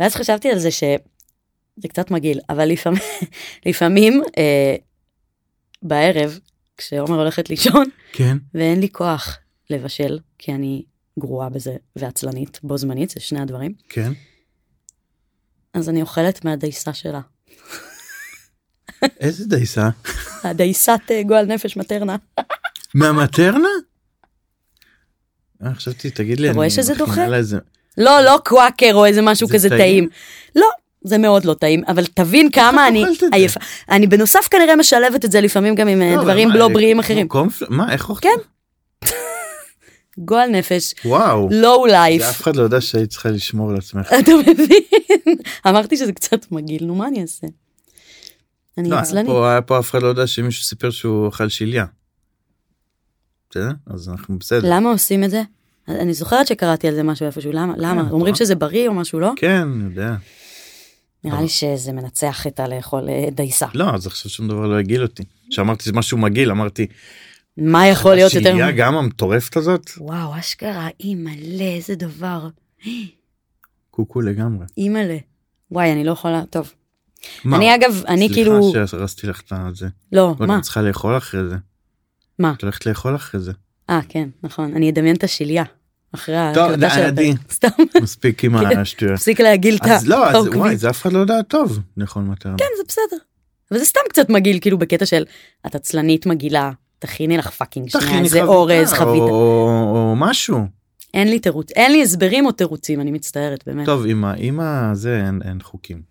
ואז חשבתי על זה שזה קצת מגעיל אבל לפעמים לפעמים אה, בערב כשעומר הולכת לישון כן. ואין לי כוח לבשל כי אני גרועה בזה ועצלנית בו זמנית זה שני הדברים כן. אז אני אוכלת מהדייסה שלה איזה דייסה? הדייסת אה, גועל נפש מטרנה מהמטרנה? אה, חשבתי תגיד לי אתה רואה אני שזה דוחה? לא לא קוואקר או איזה משהו זה כזה טעים? טעים לא זה מאוד לא טעים אבל תבין כמה אני אוכלת? עייפה אני בנוסף כנראה משלבת את זה לפעמים גם עם אה, לא, דברים לא בריאים אחרים מה איך אוכלים? כן. גועל נפש וואו. לואו לייף אף אחד לא יודע שהיית צריכה לשמור על עצמך. אתה מבין אמרתי שזה קצת מגעיל נו מה אני אעשה. אני לא, עצלנית פה- היה פה אף אחד לא יודע שמישהו סיפר שהוא אכל שליה. בסדר? אז אנחנו בסדר. למה עושים את זה? אני זוכרת שקראתי על זה משהו איפשהו למה למה כן, אומרים את שזה בריא או משהו לא כן, אני יודע. נראה לי שזה מנצח את הלאכול אה, דייסה לא, אז עכשיו שום דבר לא הגעיל אותי. כשאמרתי שזה משהו מגעיל, אמרתי, מה יכול להיות יותר השליה גם המטורפת הזאת? וואו אשכרה אימא'לה איזה דבר קוקו לגמרי. אימא'לה. וואי אני לא יכולה טוב. מה? אני אגב אני כאילו סליחה שהרסתי לך את זה. לא מה את צריכה לאכול אחרי זה. מה את הולכת לאכול אחרי זה. אה כן נכון אני אדמיין את השליה אחרי ההקלטה של. הפרק. סתם מספיק עם כן. השטויות. תפסיק להגעיל את אז לא, אז העוקבים. וואי, זה אף אחד לא יודע טוב לאכול מטרנה. כן זה בסדר. אבל זה סתם קצת מגעיל כאילו בקטע של את עצלנית מגעילה תכיני לך fucking שנייה איזה אורז או- חביתה. או או משהו. אין לי תירוץ אין לי הסברים או תירוצים אני מצטערת באמת. טוב, עם ה- עם הזה אין- אין חוקים.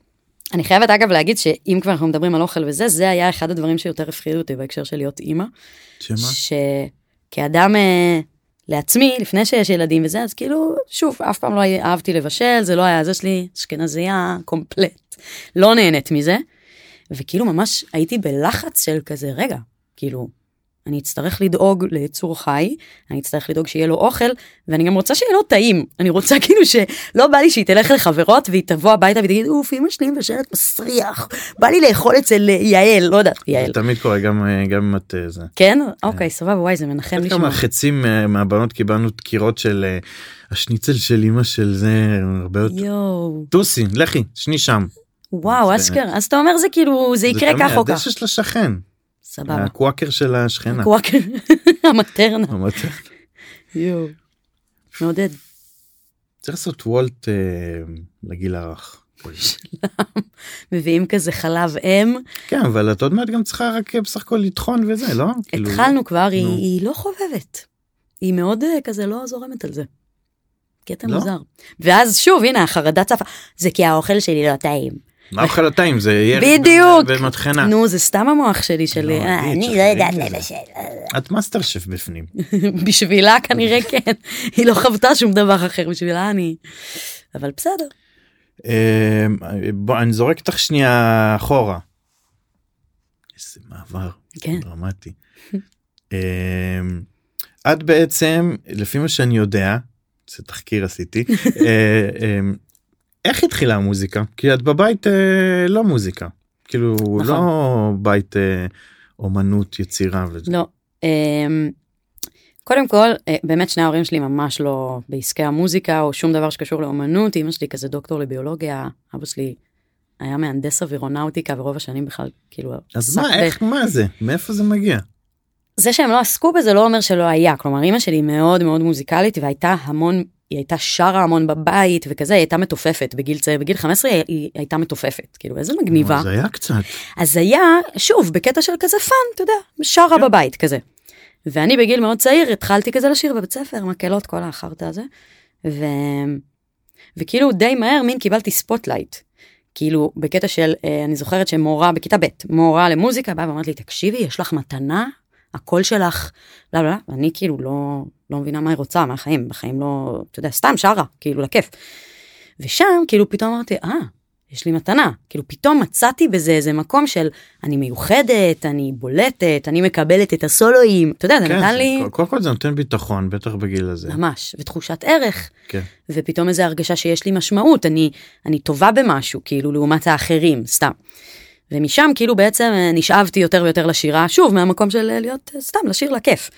אני חייבת אגב להגיד שאם כבר אנחנו מדברים על אוכל וזה זה היה אחד הדברים שיותר הפחידו אותי בהקשר של להיות אימא. שמה? שכאדם אה, לעצמי לפני שיש ילדים וזה אז כאילו שוב אף פעם לא אהבתי לבשל זה לא היה זה שלי אשכנזייה קומפלט לא נהנית מזה. וכאילו ממש הייתי בלחץ של כזה רגע כאילו אני אצטרך לדאוג ליצור חי אני אצטרך לדאוג שיהיה לו אוכל ואני גם רוצה שיהיה לו טעים אני רוצה כאילו שלא בא לי שהיא תלך לחברות והיא תבוא הביתה ותגיד אוף אמא שלי מבשלת מסריח בא לי לאכול אצל יעל לא יודעת זה יעל תמיד קורה, גם אה, גם אם את אה, זה. כן אוקיי סבבה וואי זה מנחם כמה לשמוע. חצים אה, מהבנות קיבלנו דקירות של אה, השניצל של אמא של זה הרבה יותר. יואו טוסי, לכי, שני שם. וואו זה- אשכרה אז אתה אומר זה כאילו זה יקרה תמיד כך או כך הדשא של השכן. סבבה. הקוואקר של השכנה. קוואקר המטרנה אמרת, יואו מעודד. צריך לעשות וולט אה, לגיל הרך. מביאים כזה חלב אם, כן אבל את עוד מעט גם צריכה רק אה, בסך הכל לטחון וזה לא? כאילו, התחלנו כבר. היא לא חובבת. היא מאוד אה, כזה לא זורמת על זה. קטע לא? מוזר. ואז שוב, הנה, החרדה צפה, זה כי האוכל שלי לא טעים. מה אוכל הטעים זה ירק בדיוק. ומטחנה. נו, זה סתם המוח שלי של... לא, אה, אני לא יודעת. לבשל. את מאסטר שף בפנים. בשבילה כנראה כן. היא לא חוותה שום דבר אחר, בשבילה אני... אבל בסדר. אה, בוא אני זורק אותך שנייה אחורה. איזה מעבר כן. דרמטי. אה, את בעצם לפי מה שאני יודע זה תחקיר עשיתי אה, אה, איך התחילה המוזיקה כי את בבית אה, לא מוזיקה כאילו נכון. לא בית אה, אומנות יצירה וזה. לא. אמ, קודם כל, אה, באמת שני ההורים שלי ממש לא בעסקי המוזיקה או שום דבר שקשור לאומנות. אמא שלי כזה דוקטור לביולוגיה, אבא שלי היה מהנדס אווירונאוטיקה ורוב השנים בכלל, כאילו, אז מה ב- איך מה זה מאיפה זה מגיע. זה שהם לא עסקו בזה לא אומר שלא היה. כלומר, אמא שלי מאוד מאוד מוזיקלית והייתה המון, היא הייתה שרה המון בבית וכזה, היא הייתה מתופפת בגיל צעיר, בגיל 15 היא, היא הייתה מתופפת, כאילו, איזה מגניבה. זה היה קצת. אז היה, שוב, בקטע של כזה fun, אתה יודע, שרה כן. בבית כזה. ואני בגיל מאוד צעיר התחלתי כזה לשיר בבית ספר, מקהלות, כל החרטא הזה. ו... וכאילו די מהר מין קיבלתי spotlight. כאילו בקטע של, אה, אני זוכרת שמורה בכיתה ב', מורה למוזיקה באה ואומרת לי, תקשיבי, יש לך מתנה, הקול שלך, לא, לא, לא, ואני כאילו לא, לא מבינה מה היא רוצה מהחיים, בחיים לא, אתה יודע, סתם שרה, כאילו לכיף. ושם כאילו פתאום אמרתי, אה, יש לי מתנה. כאילו פתאום מצאתי בזה איזה מקום של אני מיוחדת, אני בולטת, אני מקבלת את הסולואים, אתה יודע, זה כן, נתן זה- לי קודם כל זה נותן ביטחון בטח בגיל הזה. ממש, ותחושת ערך, כן. ופתאום איזו הרגשה שיש לי משמעות, אני, אני טובה במשהו, כאילו לעומת האחרים, סתם. ומשם כאילו בעצם אה, נשאבתי יותר ויותר לשירה, שוב, מהמקום של אה, להיות אה, סתם, לשיר לכיף.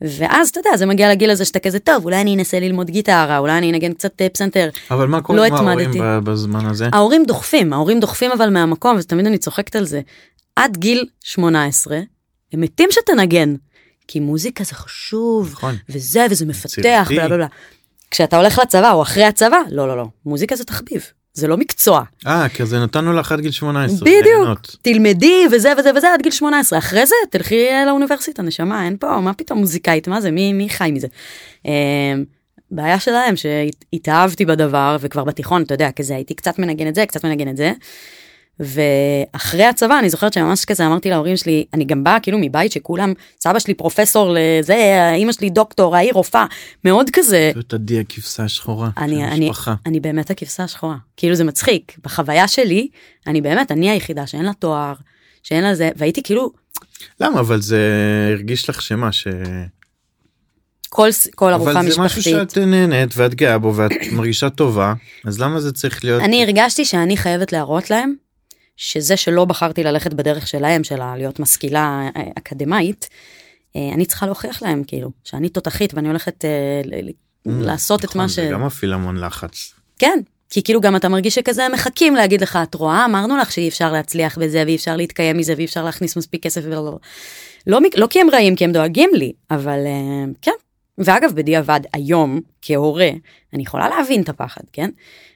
ואז אתה יודע, זה מגיע לגיל הזה שאתה כזה, טוב, אולי אני אנסה ללמוד גיטרה, אולי אני אנגן קצת פסנתר. אבל מה קורה לא עם ההורים בזמן הזה? ההורים דוחפים, ההורים דוחפים אבל מהמקום, ותמיד אני צוחקת על זה. עד גיל 18, הם מתים שתנגן. כי מוזיקה זה חשוב, נכון. וזה, וזה מפתח, בלה בלה. כשאתה הולך לצבא או אחרי הצבא, לא, לא, לא, מוזיקה זה תחביב, זה לא מקצוע. אה, כי זה נתנו לך עד גיל 18. בדיוק, ליהנות. תלמדי וזה וזה וזה עד גיל 18, אחרי זה תלכי אה, לאוניברסיטה, נשמה, אין פה, מה פתאום מוזיקאית, מה זה, מי, מי חי מזה? אה, בעיה שלהם שהתאהבתי בדבר וכבר בתיכון אתה יודע כזה הייתי קצת מנגן את זה קצת מנגן את זה. ואחרי הצבא אני זוכרת שממש כזה אמרתי להורים שלי אני גם באה כאילו מבית שכולם סבא שלי פרופסור לזה אמא שלי דוקטור ההיא רופאה מאוד כזה זאת עדי הכבשה השחורה אני אני. אני באמת הכבשה השחורה כאילו זה מצחיק בחוויה שלי אני באמת אני היחידה שאין לה תואר שאין לה זה והייתי כאילו למה אבל זה הרגיש לך שמה ש... כל כל ארוחה אבל זה משהו משפחתית. שאת נהנית ואת גאה בו ואת מרגישה טובה אז למה זה צריך להיות אני הרגשתי שאני חייבת להראות להם שזה שלא בחרתי ללכת בדרך שלהם של להיות משכילה אה, אקדמאית אה, אני צריכה להוכיח להם כאילו שאני תותחית ואני הולכת אה, ל- לעשות את נכון, מה ש... זה גם מפעיל המון לחץ. כן כי כאילו גם אתה מרגיש שכזה מחכים להגיד לך את רואה? אמרנו לך שאי אפשר להצליח בזה ואי אפשר להתקיים מזה ואי אפשר להכניס מספיק כסף. ולא לא, מק- לא כי הם רעים כי הם דואגים לי אבל כן. ואגב בדיעבד היום כהורה אני יכולה להבין את הפחד כן?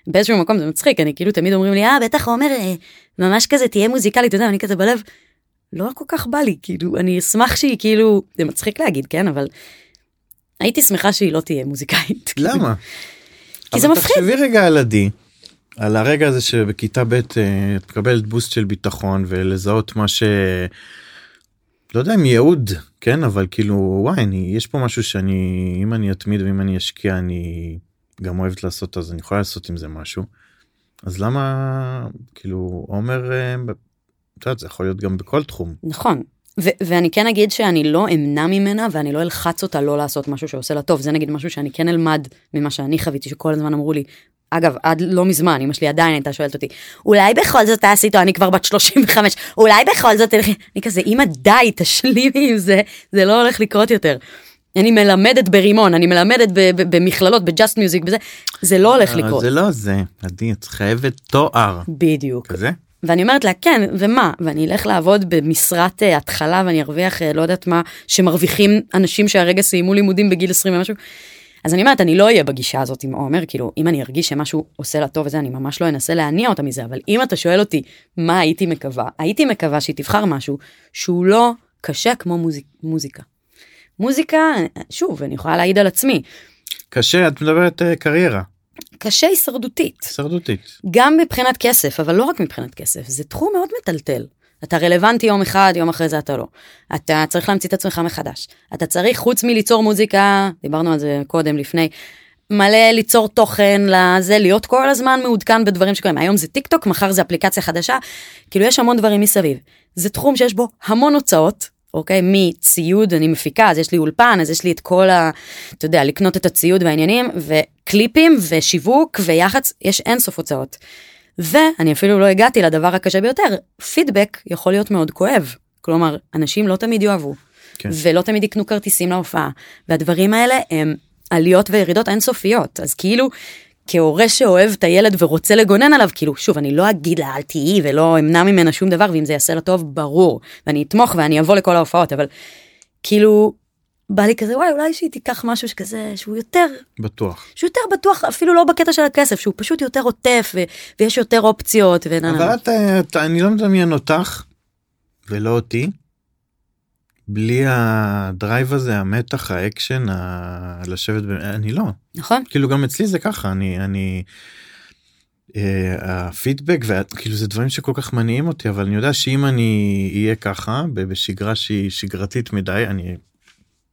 באיזשהו מקום זה מצחיק אני כאילו תמיד אומרים לי אה בטח עומר ממש כזה תהיה מוזיקלית אתה יודע אני כזה בלב לא כל כך בא לי כאילו אני אשמח שהיא כאילו זה מצחיק להגיד כן אבל הייתי שמחה שהיא לא תהיה מוזיקאית כאילו. למה? כי זה אבל מפחיד. תחשבי רגע על עדי. על הרגע הזה שבכיתה ב' אה, את מקבלת בוסט של ביטחון ולזהות מה ש... לא יודע אם ייעוד כן אבל כאילו וואי אני יש פה משהו שאני אם אני אתמיד ואם אני אשקיע אני גם אוהבת לעשות אז אני יכולה לעשות עם זה משהו. אז למה כאילו עומר אה, את יודעת, זה יכול להיות גם בכל תחום. נכון. ו- ואני כן אגיד שאני לא אמנע ממנה ואני לא אלחץ אותה לא לעשות משהו שעושה לה טוב זה נגיד משהו שאני כן אלמד ממה שאני חוויתי שכל הזמן אמרו לי אגב עד לא מזמן אמא שלי עדיין הייתה שואלת אותי אולי בכל זאת תעשי איתו אני כבר בת 35 אולי בכל זאת תלכי אני כזה אמא די תשלימי עם זה זה לא הולך לקרות יותר. אני מלמדת ברימון אני מלמדת במכללות בג'אסט מיוזיק בזה זה לא הולך אבל לקרות זה לא זה עדי את חייבת תואר בדיוק כזה. ואני אומרת לה כן ומה ואני אלך לעבוד במשרת uh, התחלה ואני ארוויח uh, לא יודעת מה שמרוויחים אנשים שהרגע סיימו לימודים בגיל 20 ומשהו. אז אני אומרת, אני לא אהיה בגישה הזאת עם עומר, כאילו, אם אני ארגיש שמשהו עושה לה טוב וזה, אני ממש לא אנסה להניע אותה מזה, אבל אם אתה שואל אותי מה הייתי מקווה, הייתי מקווה שהיא תבחר משהו שהוא לא קשה כמו מוזיק, מוזיקה. מוזיקה, שוב, אני יכולה להעיד על עצמי, קשה את מדברת אה, קריירה קשה הישרדותית. הישרדותית. גם מבחינת כסף, אבל לא רק מבחינת כסף, זה תחום מאוד מטלטל. אתה רלוונטי יום אחד, יום אחרי זה אתה לא. אתה צריך להמציא את עצמך מחדש. אתה צריך, חוץ מליצור מוזיקה, דיברנו על זה קודם, לפני, מלא ליצור תוכן לזה, להיות כל הזמן מעודכן בדברים שקורים. היום זה טיק טוק, מחר זה אפליקציה חדשה, כאילו יש המון דברים מסביב. זה תחום שיש בו המון הוצאות, אוקיי? מציוד, אני מפיקה, אז יש לי אולפן, אז יש לי את כל ה... אתה יודע, לקנות את הציוד והעניינים, וקליפים, ושיווק, ויח"צ, יש אינסוף הוצאות. ואני אפילו לא הגעתי לדבר הקשה ביותר, פידבק יכול להיות מאוד כואב. כלומר, אנשים לא תמיד יאהבו, כן. ולא תמיד יקנו כרטיסים להופעה, והדברים האלה הם עליות וירידות אינסופיות, אז כאילו, כהורה שאוהב את הילד ורוצה לגונן עליו, כאילו, שוב, אני לא אגיד לה אל תהיי ולא אמנע ממנה שום דבר, ואם זה יעשה לה טוב, ברור, ואני אתמוך ואני אבוא לכל ההופעות, אבל כאילו, בא לי כזה, וואי, אולי שהיא תיקח משהו שכזה, שהוא יותר בטוח. שהוא יותר בטוח אפילו לא בקטע של הכסף שהוא פשוט יותר עוטף ו- ויש יותר אופציות ונה אבל את, את, אני לא מדמיין אותך ולא אותי בלי ה drive הזה המתח האקשן ה... לשבת ב... אני לא נכון כאילו גם אצלי זה ככה אני אני. אה, הפידבק וכאילו זה דברים שכל כך מניעים אותי אבל אני יודע שאם אני אהיה ככה בשגרה שהיא שגרתית מדי אני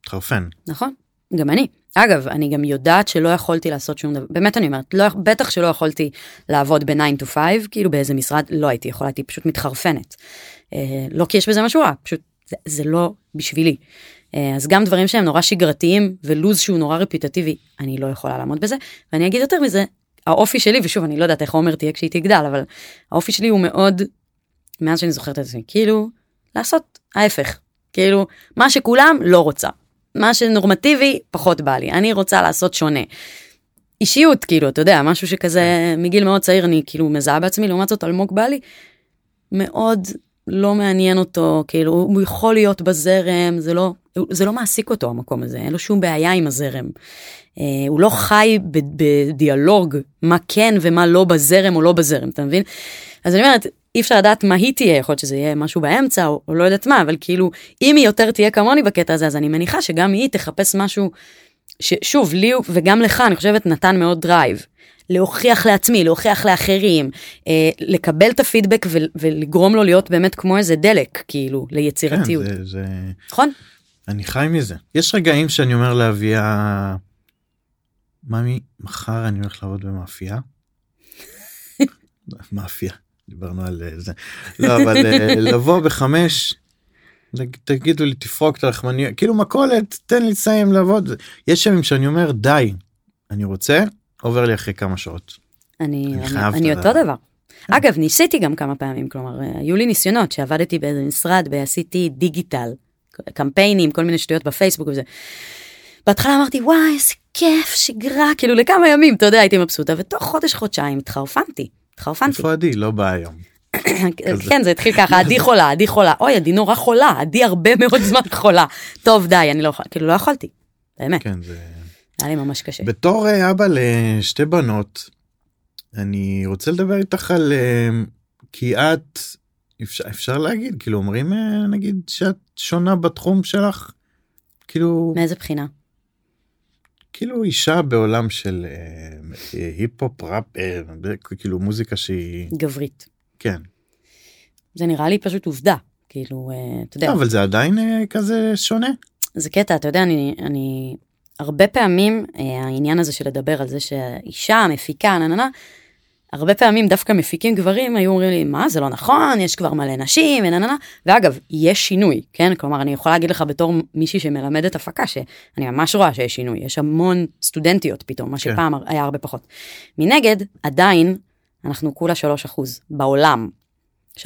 אתחרפן. נכון גם אני אגב אני גם יודעת שלא יכולתי לעשות שום דבר באמת אני אומרת לא בטח שלא יכולתי לעבוד ב-9 to 5 כאילו באיזה משרד לא הייתי יכולה הייתי פשוט מתחרפנת. אה, לא כי יש בזה משהו רע פשוט זה, זה לא בשבילי. אה, אז גם דברים שהם נורא שגרתיים ולוז שהוא נורא רפיטטיבי אני לא יכולה לעמוד בזה ואני אגיד יותר מזה האופי שלי ושוב אני לא יודעת איך עומר תהיה כשהיא תגדל אבל האופי שלי הוא מאוד מאז שאני זוכרת את עצמי כאילו לעשות ההפך כאילו מה שכולם לא רוצה מה שנורמטיבי פחות בא לי אני רוצה לעשות שונה. אישיות כאילו אתה יודע משהו שכזה מגיל מאוד צעיר אני כאילו מזהה בעצמי לעומת זאת אלמוג בא לי מאוד לא מעניין אותו כאילו הוא יכול להיות בזרם זה לא זה לא מעסיק אותו המקום הזה אין לו שום בעיה עם הזרם. אה, הוא לא חי בדיאלוג מה כן ומה לא בזרם או לא בזרם אתה מבין. אז אני אומרת אי אפשר לדעת מה היא תהיה יכול להיות שזה יהיה משהו באמצע או, או לא יודעת מה אבל כאילו אם היא יותר תהיה כמוני בקטע הזה אז אני מניחה שגם היא תחפש משהו ששוב לי וגם לך אני חושבת נתן מאוד drive. להוכיח לעצמי, להוכיח לאחרים, אה, לקבל את הפידבק ו- ולגרום לו להיות באמת כמו איזה דלק, כאילו, כן, ליצירתיות. זה, זה... נכון? אני חי מזה. יש רגעים שאני אומר לאביה, ממי, מחר אני הולך לעבוד במאפייה. מאפייה, דיברנו על אה, זה. לא, אבל אה, לבוא בחמש, תגידו לי תפרוק את הלחמניה, כאילו מכולת, תן לי לסיים לעבוד. יש ימים שאני אומר די, אני רוצה, עובר לי אחרי כמה שעות. אני, אני אני, אני אותו דבר. אגב, ניסיתי גם כמה פעמים, כלומר, אה, היו לי ניסיונות שעבדתי באיזה משרד ועשיתי דיגיטל, קמפיינים, כל מיני שטויות בפייסבוק וזה. בהתחלה אמרתי, וואי, איזה כיף, שגרה, כאילו לכמה ימים, אתה יודע, הייתי מבסוטה, ותוך חודש, חודשיים התחרפנתי, התחרפנתי. איפה עדי? לא בא היום. כן, זה התחיל ככה, עדי חולה, עדי חולה, אוי, עדי נורא חולה, עדי הרבה מאוד זמן חולה. טוב, די, אני לא יכולה, כאילו לא יכולתי, באמת, כן, זה... היה לי ממש קשה. בתור אה, אבא לשתי בנות, אני רוצה לדבר איתך על... אה, כי את, אפשר, אפשר להגיד, כאילו אומרים אה, נגיד שאת שונה בתחום שלך? כאילו, מאיזה בחינה? כאילו אישה בעולם של אה, אה, היפ-הופ, ראפ, אה, כאילו מוזיקה שהיא, גברית. כן. זה נראה לי פשוט עובדה, כאילו, אתה יודע. לא, אבל זה עדיין כזה שונה. זה קטע, אתה יודע, אני, אני הרבה פעמים אה, העניין הזה של לדבר על זה שאישה מפיקה, נה נה נה, הרבה פעמים דווקא מפיקים גברים היו אומרים לי, מה, זה לא נכון, יש כבר מלא נשים, ונה נה נה, ואגב, יש שינוי, כן? כלומר, אני יכולה להגיד לך בתור מישהי שמלמדת הפקה, שאני ממש רואה שיש שינוי, יש המון סטודנטיות פתאום, מה שפעם היה הרבה פחות. מנגד, עדיין, אנחנו כולה 3% בעולם. 3%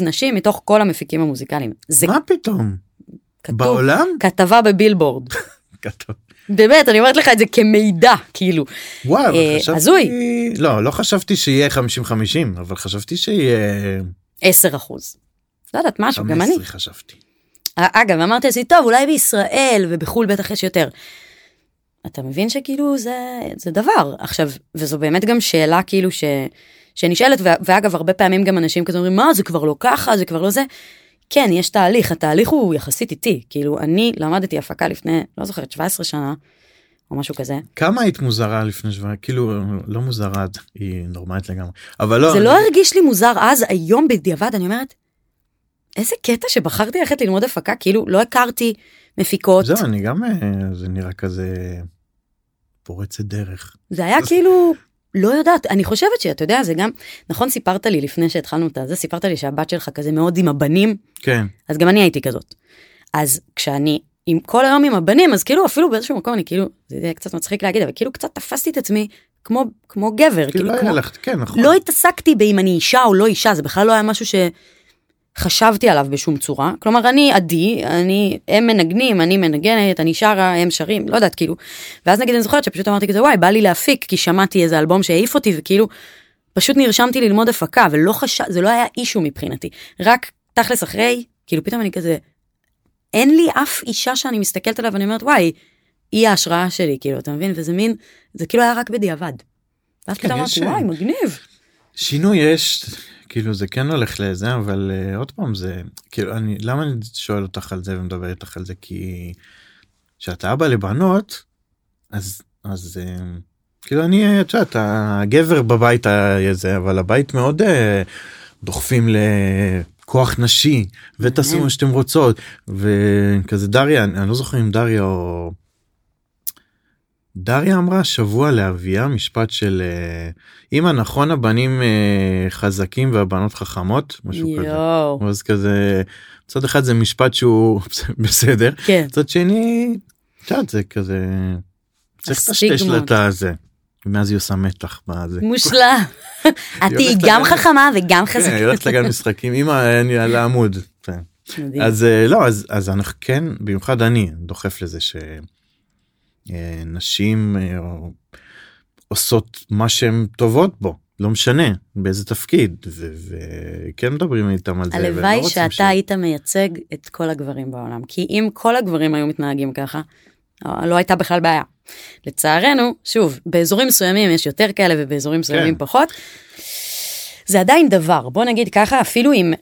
נשים מתוך כל המפיקים המוזיקליים. זה מה פתאום? כתוב, בעולם? כתבה בבילבורד. כתוב. באמת, אני אומרת לך את זה כמידע, כאילו. וואו, אה, חשבתי... הזוי. לא, לא חשבתי שיהיה 50-50, אבל חשבתי שיהיה 10 אחוז. לא יודעת, משהו, גם אני. 15 חשבתי. אגב, אמרתי לעצמי, טוב, אולי בישראל ובחו"ל בטח יש יותר. אתה מבין שכאילו זה, זה דבר. עכשיו, וזו באמת גם שאלה כאילו ש, שנשאלת, ואגב, הרבה פעמים גם אנשים כזה אומרים, מה, זה כבר לא ככה, זה כבר לא זה. כן, יש תהליך, התהליך הוא יחסית איטי. כאילו, אני למדתי הפקה לפני, לא זוכרת, 17 שנה, או משהו כזה. כמה היית מוזרה לפני שבוע כאילו לא מוזרה היא נורמלית לגמרי אבל לא זה אני- לא הרגיש לי מוזר אז, היום בדיעבד, אני אומרת, איזה קטע שבחרתי ללכת ללמוד הפקה, כאילו, לא הכרתי מפיקות. זהו אני גם אה, זה נראה כזה פורצת דרך זה היה כאילו, לא יודעת, אני חושבת שאתה יודע, זה גם, נכון סיפרת לי לפני שהתחלנו את זה, סיפרת לי שהבת שלך כזה מאוד עם הבנים, כן. אז גם אני הייתי כזאת. אז כשאני עם כל היום עם הבנים, אז כאילו אפילו באיזשהו מקום אני כאילו, זה קצת מצחיק להגיד, אבל כאילו קצת תפסתי את עצמי כמו, כמו גבר, כאילו כאילו לא כמו, היה לך כן נכון. לא התעסקתי באם אני אישה או לא אישה, זה בכלל לא היה משהו שחשבתי עליו בשום צורה. כלומר, אני עדי, אני, הם מנגנים, אני מנגנת, אני שרה, הם שרים, לא יודעת, כאילו. ואז נגיד אני זוכרת שפשוט אמרתי כזה, וואי, בא לי להפיק, כי שמעתי איזה אלבום שהעיף אותי, וכאילו, פשוט נרשמתי ללמוד הפקה, ולא חשב, זה לא היה אישו מבחינתי. רק תכלס אחרי, כאילו פתאום אני כזה, אין לי אף אישה שאני מסתכלת עליו ואני אומרת, וואי, היא ההשראה שלי, כאילו, אתה מבין? וזה מין, זה כאילו היה רק בדיעבד. ואז כן, פתאום אמרתי, וואי, מגניב. שינוי יש כאילו זה כן הולך לזה אבל uh, עוד פעם זה כאילו אני למה אני שואל אותך על זה ומדבר איתך על זה כי כשאתה אבא לבנות אז אז uh, כאילו אני את יודעת הגבר בבית היה זה אבל הבית מאוד uh, דוחפים לכוח נשי ותעשו. מה שאתם רוצות וכזה דריה אני, אני לא זוכר אם דריה או. דריה אמרה שבוע לאביה משפט של אה, אמא נכון הבנים אה, חזקים והבנות חכמות משהו כזה. יואו. אז כזה מצד אחד זה משפט שהוא בסדר כן. מצד שני זה כזה צריך לטשטש לה. את הזה. מאז היא עושה מתח בזה. מושלם. את הולכת גם חכמה וגם כן, היא חזקה. הולכת לגן משחקים אמא אני על העמוד. כן. אז אה, לא אז אז אנחנו כן במיוחד אני דוחף לזה שנשים עושות מה שהן טובות בו לא משנה באיזה תפקיד וכן מדברים איתם על זה. לא הלוואי שאתה היית מייצג את כל הגברים בעולם, כי אם כל הגברים היו מתנהגים ככה, אה, לא הייתה בכלל בעיה. לצערנו, שוב, באזורים מסוימים יש יותר כאלה ובאזורים מסוימים כן. פחות. זה עדיין דבר, בוא נגיד ככה, אפילו אם,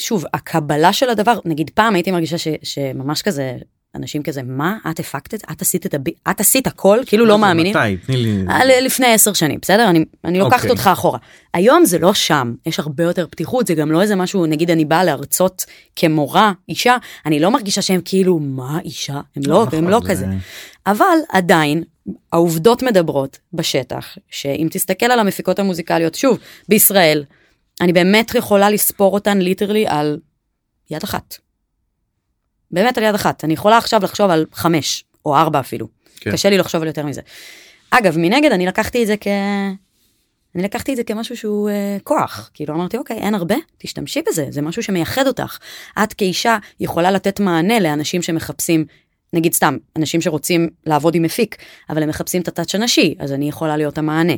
שוב, הקבלה של הדבר, נגיד פעם הייתי מרגישה ש, שממש כזה, אנשים כזה, מה, את הפקת את זה? את עשית את הבי... את עשית הכל? כאילו לא זה מאמינים. מתי? תני לי. אה, לפני עשר שנים, בסדר? אני, אני לוקחת אוקיי. אותך אחורה. היום זה לא שם, יש הרבה יותר פתיחות, זה גם לא איזה משהו, נגיד אני באה להרצות כמורה, אישה, אני לא מרגישה שהם כאילו, מה אישה? הם לא, נכון, הם לא זה- כזה. אבל עדיין, העובדות מדברות בשטח, שאם תסתכל על המפיקות המוזיקליות, שוב, בישראל, אני באמת יכולה לספור אותן ליטרלי על יד אחת. באמת על יד אחת. אני יכולה עכשיו לחשוב על חמש, או ארבע אפילו. כן. קשה לי לחשוב על יותר מזה. אגב, מנגד, אני לקחתי את זה כ... אני לקחתי את זה כמשהו שהוא אה, כוח. כאילו אמרתי, אוקיי, אין הרבה, תשתמשי בזה, זה משהו שמייחד אותך. את כאישה יכולה לתת מענה לאנשים שמחפשים, נגיד סתם, אנשים שרוצים לעבוד עם מפיק, אבל הם מחפשים את הטאצ' הנשי, אז אני יכולה להיות המענה.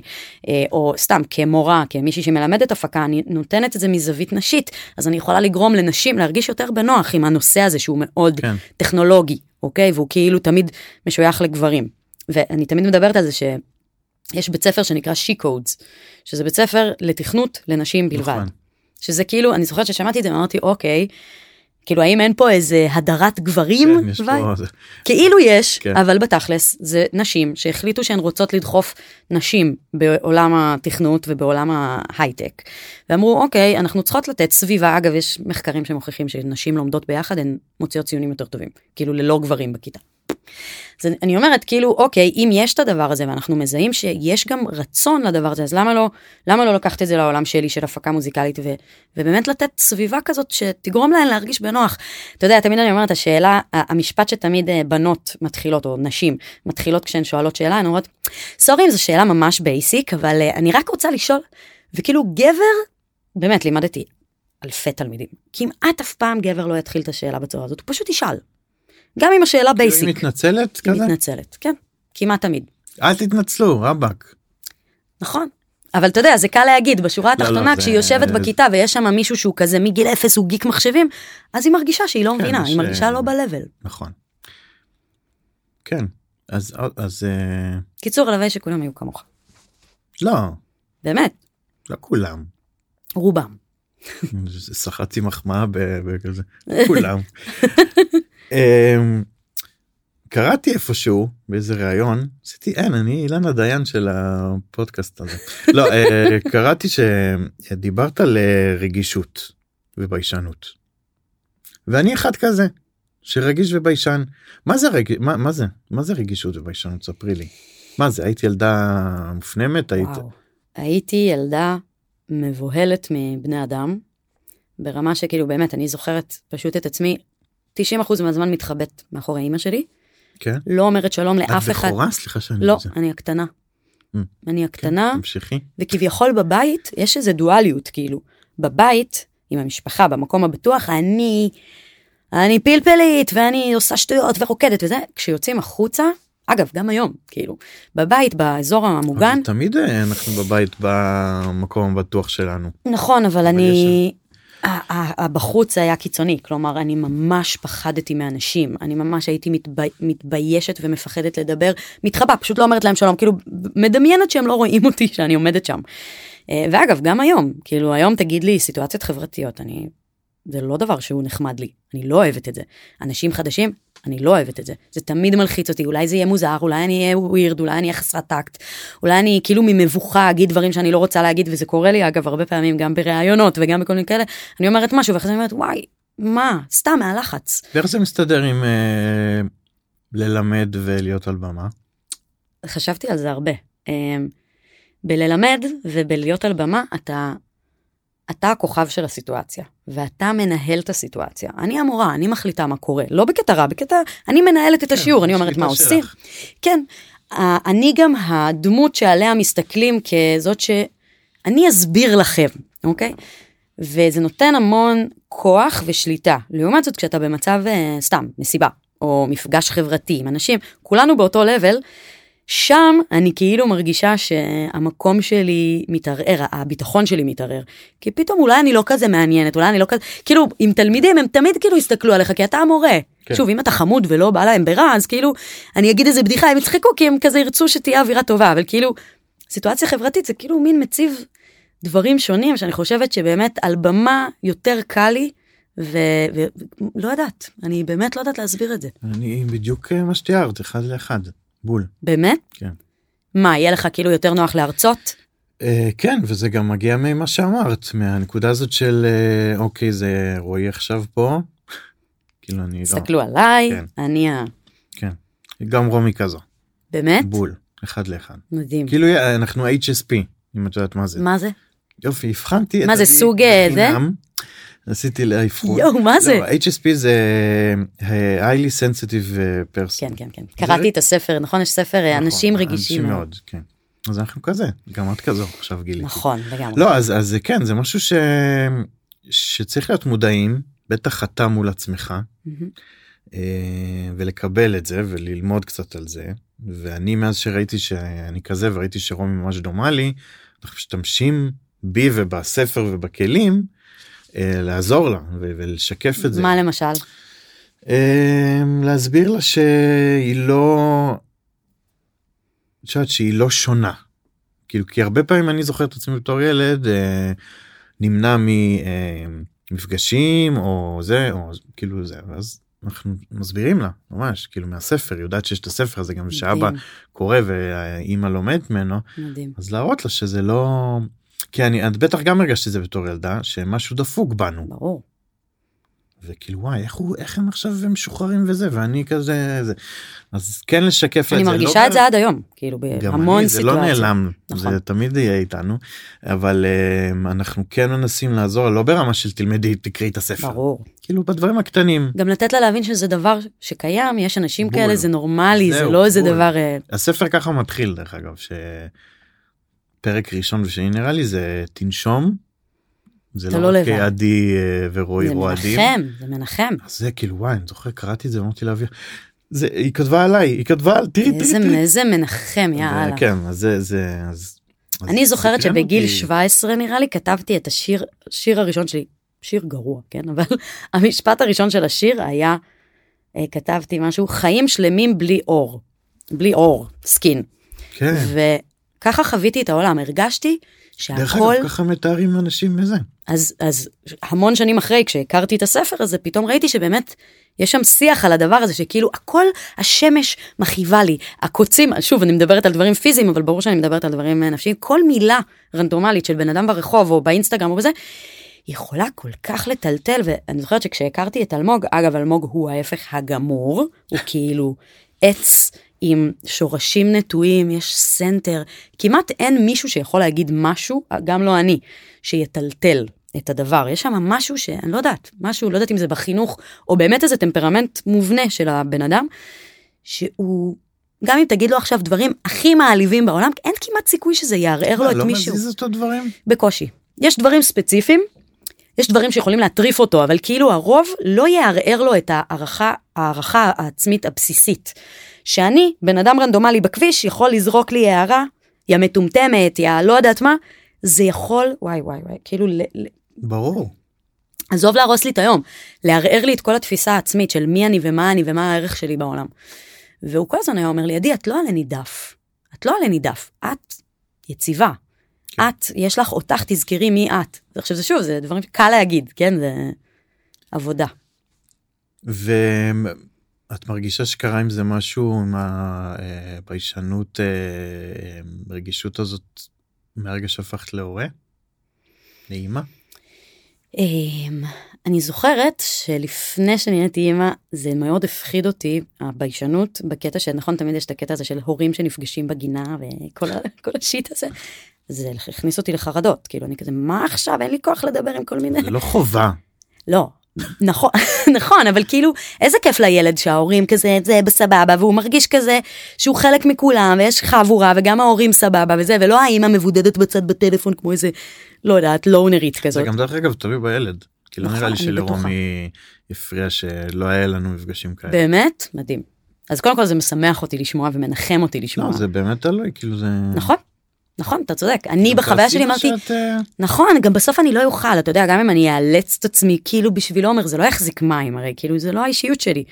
אה, או סתם, כמורה, כמישהי שמלמדת הפקה, אני נותנת את זה מזווית נשית, אז אני יכולה לגרום לנשים להרגיש יותר בנוח עם הנושא הזה שהוא מאוד כן. טכנולוגי, אוקיי? והוא כאילו תמיד משוייך לגברים. ואני תמיד מדברת על זה שיש בית ספר שנקרא She Codes, שזה בית ספר לתכנות לנשים בלבד. נכון. שזה כאילו, אני זוכרת ששמעתי את זה ואמרתי, אוקיי, כאילו האם אין פה איזה הדרת גברים? כן, יש. פה- כאילו יש, כן. אבל בתכלס זה נשים שהחליטו שהן רוצות לדחוף נשים בעולם התכנות ובעולם ההייטק. ואמרו אוקיי אנחנו צריכות לתת סביבה אגב יש מחקרים שמוכיחים שנשים לומדות ביחד הן מוציאות ציונים יותר טובים כאילו ללא גברים בכיתה. אז אני- אומרת כאילו אוקיי אם יש את הדבר הזה ואנחנו מזהים שיש גם רצון לדבר הזה אז למה לא למה לא לקחת את זה לעולם שלי של הפקה מוזיקלית ו, ובאמת לתת סביבה כזאת שתגרום להן להרגיש בנוח. אתה יודע תמיד אני אומרת השאלה המשפט שתמיד אה, בנות מתחילות או נשים מתחילות כשהן שואלות שאלה הן אומרות sorry אם זו שאלה ממש basic אבל אה, אני רק רוצה לשאול וכאילו גבר באמת לימדתי אלפי תלמידים כמעט אף פעם גבר לא יתחיל את השאלה בצורה הזאת הוא פשוט ישאל. גם אם השאלה כאילו, היא basic. מתנצלת היא כזה? מתנצלת, כן, כמעט תמיד. אל תתנצלו רבאק. נכון. אבל אתה יודע, זה קל להגיד, בשורה לא, התחתונה, זה- כשהיא יושבת בכיתה ויש שם מישהו שהוא כזה מגיל אפס, הוא גיק מחשבים, אז היא מרגישה שהיא לא כן, מבינה, יש, היא מרגישה לא ב-level. נכון. כן. אז אז אה, קיצור, הלוואי שכולם היו כמוך. לא באמת, לא כולם. רובם. סחטתי מחמאה בכזה כולם. אמ, קראתי איפשהו באיזה ראיון עשיתי אין אני אילנה דיין של הפודקאסט הזה לא אה, קראתי שדיברת על אה, רגישות וביישנות. ואני אחד כזה שרגיש וביישן מה זה רג... מה, מה זה מה זה רגישות וביישנות ספרי לי. מה זה היית ילדה מופנמת היית. הייתי ילדה מבוהלת מבני אדם, ברמה שכאילו באמת, אני זוכרת פשוט את עצמי 90% מהזמן מתחבאת מאחורי אימא שלי, כן לא אומרת שלום את לאף אחד. בכורה סליחה שאני לא, זה. אני הקטנה. Mm. אני הקטנה, תמשיכי. וכביכול בבית יש איזה דואליות, כאילו. בבית, עם המשפחה, במקום הבטוח, אני, אני פלפלית, ואני עושה שטויות ורוקדת וזה, כשיוצאים החוצה, אגב, גם היום, כאילו, בבית, באזור המוגן, תמיד אה, אנחנו בבית במקום הבטוח שלנו. נכון, אבל אבל אני... בחוץ זה היה קיצוני, כלומר, אני ממש פחדתי מאנשים, אני ממש הייתי מתבי... מתביישת ומפחדת לדבר, מתחבא, פשוט לא אומרת להם שלום, כאילו, מדמיינת שהם לא רואים אותי שאני עומדת שם. אה, ואגב, גם היום, כאילו, היום תגיד לי סיטואציות חברתיות, אני... זה לא דבר שהוא נחמד לי, אני לא אוהבת את זה. אנשים חדשים, אני לא אוהבת את זה. זה תמיד מלחיץ אותי, אולי זה יהיה מוזר, אולי אני אהיה ווירד, אולי אני אהיה חסרת טקט, אולי אני כאילו ממבוכה אגיד דברים שאני לא רוצה להגיד, וזה קורה לי אגב הרבה פעמים גם בראיונות וגם בכל מיני כאלה, אני אומרת משהו ואחרי זה אני אומרת וואי, מה, סתם מהלחץ. ואיך זה מסתדר עם אה, ללמד ולהיות על במה? חשבתי על זה הרבה. אמ, בללמד ובלהיות על במה אתה אתה הכוכב של הסיטואציה ואתה מנהל את הסיטואציה. אני המורה אני מחליטה מה קורה. לא בקטע רע בקטע אני מנהלת את השיעור אני אומרת מה עושים. כן. אני גם הדמות שעליה מסתכלים כזאת שאני אסביר לכם אוקיי? וזה נותן המון כוח ושליטה. לעומת זאת כשאתה במצב אה, סתם מסיבה או מפגש חברתי עם אנשים כולנו באותו לבל שם אני כאילו מרגישה שהמקום שלי מתערער, הביטחון שלי מתערער. כי פתאום אולי אני לא כזה מעניינת, אולי אני לא כזה, כאילו עם תלמידים הם תמיד כאילו יסתכלו עליך כי אתה המורה. כן. שוב אם אתה חמוד ולא בא להם ברע אז כאילו אני אגיד איזה בדיחה הם יצחקו כי הם כזה ירצו שתהיה אווירה טובה אבל כאילו סיטואציה חברתית זה כאילו מין מציב דברים שונים שאני חושבת שבאמת על במה יותר קל לי ולא יודעת אני באמת לא יודעת להסביר את זה אני בדיוק אה, מה שתיארת אחד לאחד בול. באמת כן. מה יהיה לך כאילו יותר נוח להרצות אה, כן וזה גם מגיע ממה שאמרת מהנקודה הזאת של אה, אוקיי זה רועי עכשיו פה. כאילו אני לא. תסתכלו עליי כן. אני ה... כן. גם רומי כזו באמת בול אחד לאחד. מדהים כאילו אה, אנחנו HSP אם את יודעת מה זה. מה זה יופי הבחנתי. מה זה, סוג, זה? עשיתי לה אבחון. יואו מה זה לא, HSP זה אה, highly sensitive אה, person. כן כן כן קראתי את הספר נכון יש ספר אה, נכון, אנשים רגישים מאוד מאוד. כן. אז אנחנו כזה גם את כזו עכשיו גיליתי. נכון לגמרי לא אז אז כן זה משהו ש... שצריך להיות מודעים בטח אתה מול עצמך. אה, ולקבל את זה וללמוד קצת על זה ואני מאז שראיתי שאני כזה וראיתי שרומי ממש דומה לי אנחנו משתמשים בי ובספר ובכלים לעזור לה ולשקף את זה. מה למשל אה, להסביר לה שהיא לא. את יודעת שהיא לא שונה. כאילו כי הרבה פעמים אני זוכר את עצמי בתור ילד אה, נמנע ממפגשים או זה או כאילו זה ואז אנחנו מסבירים לה ממש כאילו מהספר היא יודעת שיש את הספר הזה גם שאבא קורא והאימא לומדת ממנו מדהים אז להראות לה שזה לא כי אני את בטח גם הרגשתי את זה בתור ילדה שמשהו דפוק בנו ברור וכאילו וואי איך הוא איך הם עכשיו משוחררים וזה ואני כזה זה אז כן לשקף אני את זה. מרגישה לא את זה עד היום כאילו בהמון אני, זה לא סיטואציות נעלם נכון. זה תמיד יהיה איתנו אבל um, אנחנו כן מנסים לעזור לא ברמה של תלמדי תקראי את הספר ברור כאילו בדברים הקטנים גם לתת לה להבין שזה דבר שקיים יש אנשים בול. כאלה זה נורמלי זה זהו, לא איזה. דבר אה, הספר ככה מתחיל דרך אגב שפרק ראשון ושני נראה לי זה תנשום. זה לא לא רק. עדי אה, ורועי זה רועדים. מנחם זה מנחם זה כאילו וואי אני זוכר קראתי את זה ואמרתי לאוויר. זה היא כתבה עליי היא כתבה על תראי תראי תראי. איזה מנחם יאללה. כן אז זה זה אז. אני זוכרת סקרן שבגיל אותי. 17 נראה לי כתבתי את השיר שיר הראשון שלי שיר גרוע כן אבל המשפט הראשון של השיר היה אה, כתבתי משהו חיים שלמים בלי אור. בלי אור, סקין. כן. וככה חוויתי את העולם, הרגשתי דרך שהכל, אגב, ככה מתארים אנשים מזה. אז, אז המון שנים אחרי, כשהכרתי את הספר הזה, פתאום ראיתי שבאמת יש שם שיח על הדבר הזה, שכאילו הכל השמש מכאיבה לי, הקוצים, שוב, אני מדברת על דברים פיזיים, אבל ברור שאני מדברת על דברים אה, נפשיים, כל מילה רנדומלית של בן אדם ברחוב או באינסטגרם או בזה, יכולה כל כך לטלטל, ואני זוכרת שכשהכרתי את אלמוג, אגב, אלמוג הוא ההפך הגמור, הוא כאילו עץ עם שורשים נטועים, יש סנטר, כמעט אין מישהו שיכול להגיד משהו, גם לא אני, שיטלטל את הדבר. יש שם משהו שאני לא יודעת, משהו, לא יודעת אם זה בחינוך, או באמת איזה טמפרמנט מובנה של הבן אדם, שהוא, גם אם תגיד לו עכשיו דברים הכי מעליבים בעולם, אין כמעט סיכוי שזה יערער לו את לא מישהו. מזיז אותו דברים? בקושי. יש דברים ספציפיים, יש דברים שיכולים להטריף אותו, אבל כאילו הרוב לא יערער לו את ההערכה, ההערכה העצמית הבסיסית. שאני, בן אדם רנדומלי בכביש, יכול לזרוק לי הערה, יא מטומטמת, יא לא יודעת מה, זה יכול, וואי וואי וואי, כאילו, ל, ל, ברור. עזוב להרוס לי את היום, לערער לי את כל התפיסה העצמית של מי אני ומה אני ומה הערך שלי בעולם. והוא כל הזמן היה אומר לי, עדי, את לא עלה נידף. את לא עלה נידף, את יציבה. כן. את, יש לך אותך, תזכרי מי את. עכשיו זה שוב, זה דברים שקל להגיד, כן? זה עבודה. ואת מרגישה שקרה עם זה משהו, עם הביישנות, אה, הרגישות הזאת, מהרגע שהפכת להורה? לאימא? אמ, אני זוכרת שלפני שנהייתי אימא, זה מאוד הפחיד אותי, הביישנות, בקטע שנכון, תמיד יש את הקטע הזה של הורים שנפגשים בגינה וכל השיט הזה. זה הכניס אותי לחרדות, כאילו אני כזה, מה עכשיו, אין לי כוח לדבר עם כל מיני... זה לא חובה. לא, נכון, נכון, אבל כאילו, איזה כיף לילד שההורים כזה, זה בסבבה, והוא מרגיש כזה שהוא חלק מכולם, ויש חבורה, וגם ההורים סבבה וזה, ולא האימא מבודדת בצד בטלפון כמו איזה, לא יודעת, לונרית זה כזאת. גם דרך אגב תלוי בילד. כי לא נכון, נראה לי אני שלרומי הפריע שלא היה לנו מפגשים כאלה. באמת? מדהים. אז קודם כל זה משמח אותי לשמוע ומנחם אותי לשמוע. לא, זה באמת תלוי, כאילו זה... נכון, נכון, אתה צודק. אני בחוויה שלי אמרתי, שאת, אה, נכון, גם בסוף אני לא אוכל, אתה יודע, גם אם אני אאלץ את עצמי, כאילו בשביל עומר, זה לא יחזיק מים, הרי כאילו זה לא האישיות שלי.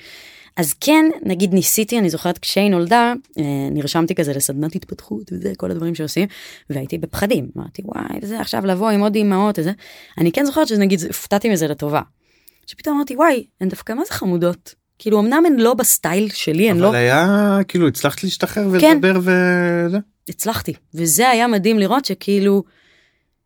אז כן, נגיד ניסיתי, אני זוכרת כשהיא נולדה, אה, נרשמתי כזה לסדנת התפתחות וזה, כל הדברים שעושים, והייתי בפחדים. אמרתי, וואי, וזה עכשיו לבוא עם עוד אימהות וזה. אני כן זוכרת שנגיד, הופתעתי מזה לטובה. שפתאום אמרתי, וואי, הן דווקא מה זה חמודות. כאילו, אמנם הן לא בסטייל שלי, הן לא... אבל היה, כאילו, הצלחת להשתחרר כן. ולדבר וזה? הצלחתי וזה היה מדהים לראות שכאילו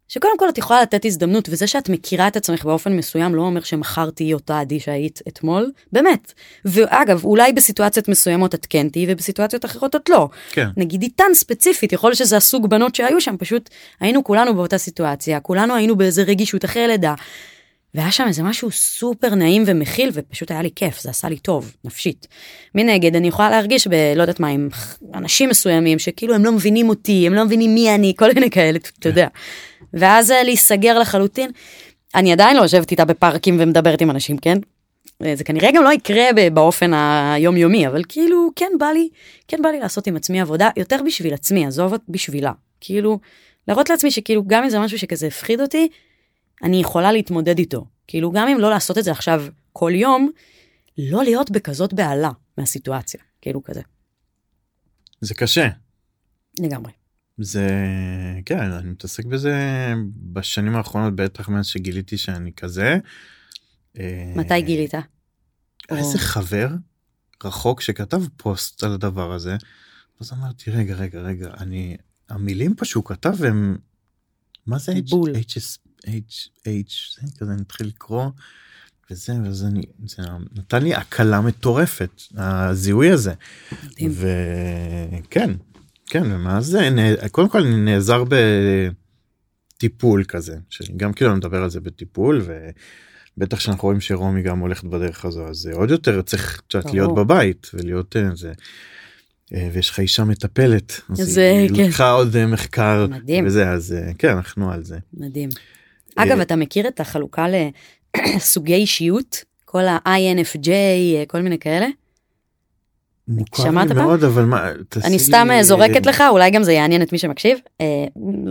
שקודם כל את יכולה לתת הזדמנות וזה שאת מכירה את עצמך באופן מסוים לא אומר שמחר תהיי אותה עדי שהיית אתמול באמת ואגב אולי בסיטואציות מסוימות את כן תהיי ובסיטואציות אחרות את לא כן. נגיד איתן ספציפית יכול להיות שזה הסוג בנות שהיו שם פשוט היינו כולנו באותה סיטואציה כולנו היינו באיזה רגישות אחרי לידה. והיה שם איזה משהו סופר נעים ומכיל ופשוט היה לי כיף זה עשה לי טוב נפשית. מנגד אני יכולה להרגיש בלא יודעת מה עם אנשים מסוימים שכאילו הם לא מבינים אותי הם לא מבינים מי אני כל מיני כאלה אתה יודע. ואז אה, להיסגר לחלוטין. אני עדיין לא יושבת איתה בפארקים ומדברת עם אנשים כן. אה, זה כנראה גם לא יקרה באופן היומיומי אבל כאילו כן בא לי כן בא לי לעשות עם עצמי עבודה יותר בשביל עצמי עזוב בשבילה כאילו להראות לעצמי שכאילו גם אם זה משהו שכזה הפחיד אותי אני יכולה להתמודד איתו. כאילו גם אם לא לעשות את זה עכשיו כל יום, לא להיות בכזאת בהלה מהסיטואציה, כאילו כזה, זה קשה. לגמרי. זה, כן, אני מתעסק בזה בשנים האחרונות, בטח מאז שגיליתי שאני כזה. אה, מתי גילית? איזה חבר רחוק שכתב פוסט על הדבר הזה. אז אמרתי רגע רגע רגע אני המילים פה שהוא כתב הם מה זה בול. H, H, H, זה כזה אני מתחיל לקרוא. וזה וזה אני זה נתן לי הקלה מטורפת הזיהוי הזה. וכן כן ומה זה קודם כל אני נעזר בטיפול כזה שגם כאילו מדבר על זה בטיפול ובטח שאנחנו רואים שרומי גם הולכת בדרך הזו אז זה עוד יותר צריך ברור. להיות בבית ולהיות אה, זה. אה, ויש לך אישה מטפלת אז זה, היא כן. לקחה עוד אה, מחקר מדהים. וזה אז אה, כן אנחנו על זה. מדהים. אגב, אתה מכיר את החלוקה לסוגי אישיות? כל ה-INFJ, כל מיני כאלה? שמעת פעם? מאוד אבל מה תעשי אני סתם לי- אה, זורקת לך, אולי גם זה יעניין את מי שמקשיב. אה,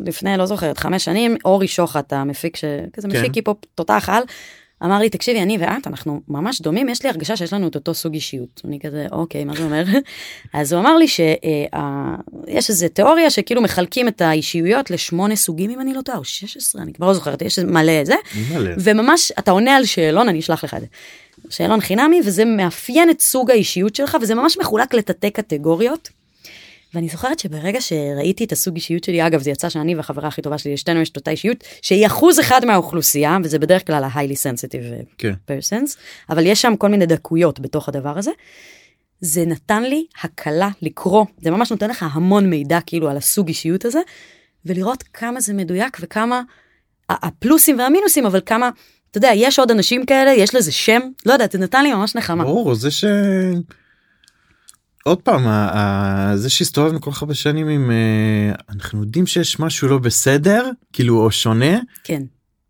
לפני, לא זוכרת, חמש שנים, אורי שוחט, המפיק שכזה כן. מפיק היפופ תותח על, אמר לי, תקשיבי, אני ואת, אנחנו ממש דומים, יש לי הרגשה שיש לנו את אותו סוג אישיות. אני כזה, אוקיי, מה זה אומר? אז הוא אמר לי שיש איזו תיאוריה שכאילו מחלקים את האישיויות לשמונה סוגים, אם אני לא טועה, או 16, אני כבר לא זוכרת, יש מלא זה. מלא. וממש, אתה עונה על שאלון, אני אשלח לך את זה. שאלון חינמי, וזה מאפיין את סוג האישיות שלך, וזה ממש מחולק לתתי קטגוריות. ואני זוכרת שברגע שראיתי את הסוג אישיות שלי, אגב, זה יצא שאני והחברה הכי טובה שלי, לשתינו יש את אותה אישיות, שהיא אחוז אחד מהאוכלוסייה, וזה בדרך כלל ה-highly sensitive כן. persons, אבל יש שם כל מיני דקויות בתוך הדבר הזה. זה נתן לי הקלה לקרוא, זה ממש נותן לך המון מידע כאילו על הסוג אישיות הזה, ולראות כמה זה מדויק וכמה הפלוסים והמינוסים, אבל כמה, אתה יודע, יש עוד אנשים כאלה, יש לזה שם, לא יודעת, זה נתן לי ממש נחמה. ברור זה ש... עוד פעם זה שהסתובבנו כל כך הרבה שנים עם אה, אנחנו יודעים שיש משהו לא בסדר כאילו או שונה כן,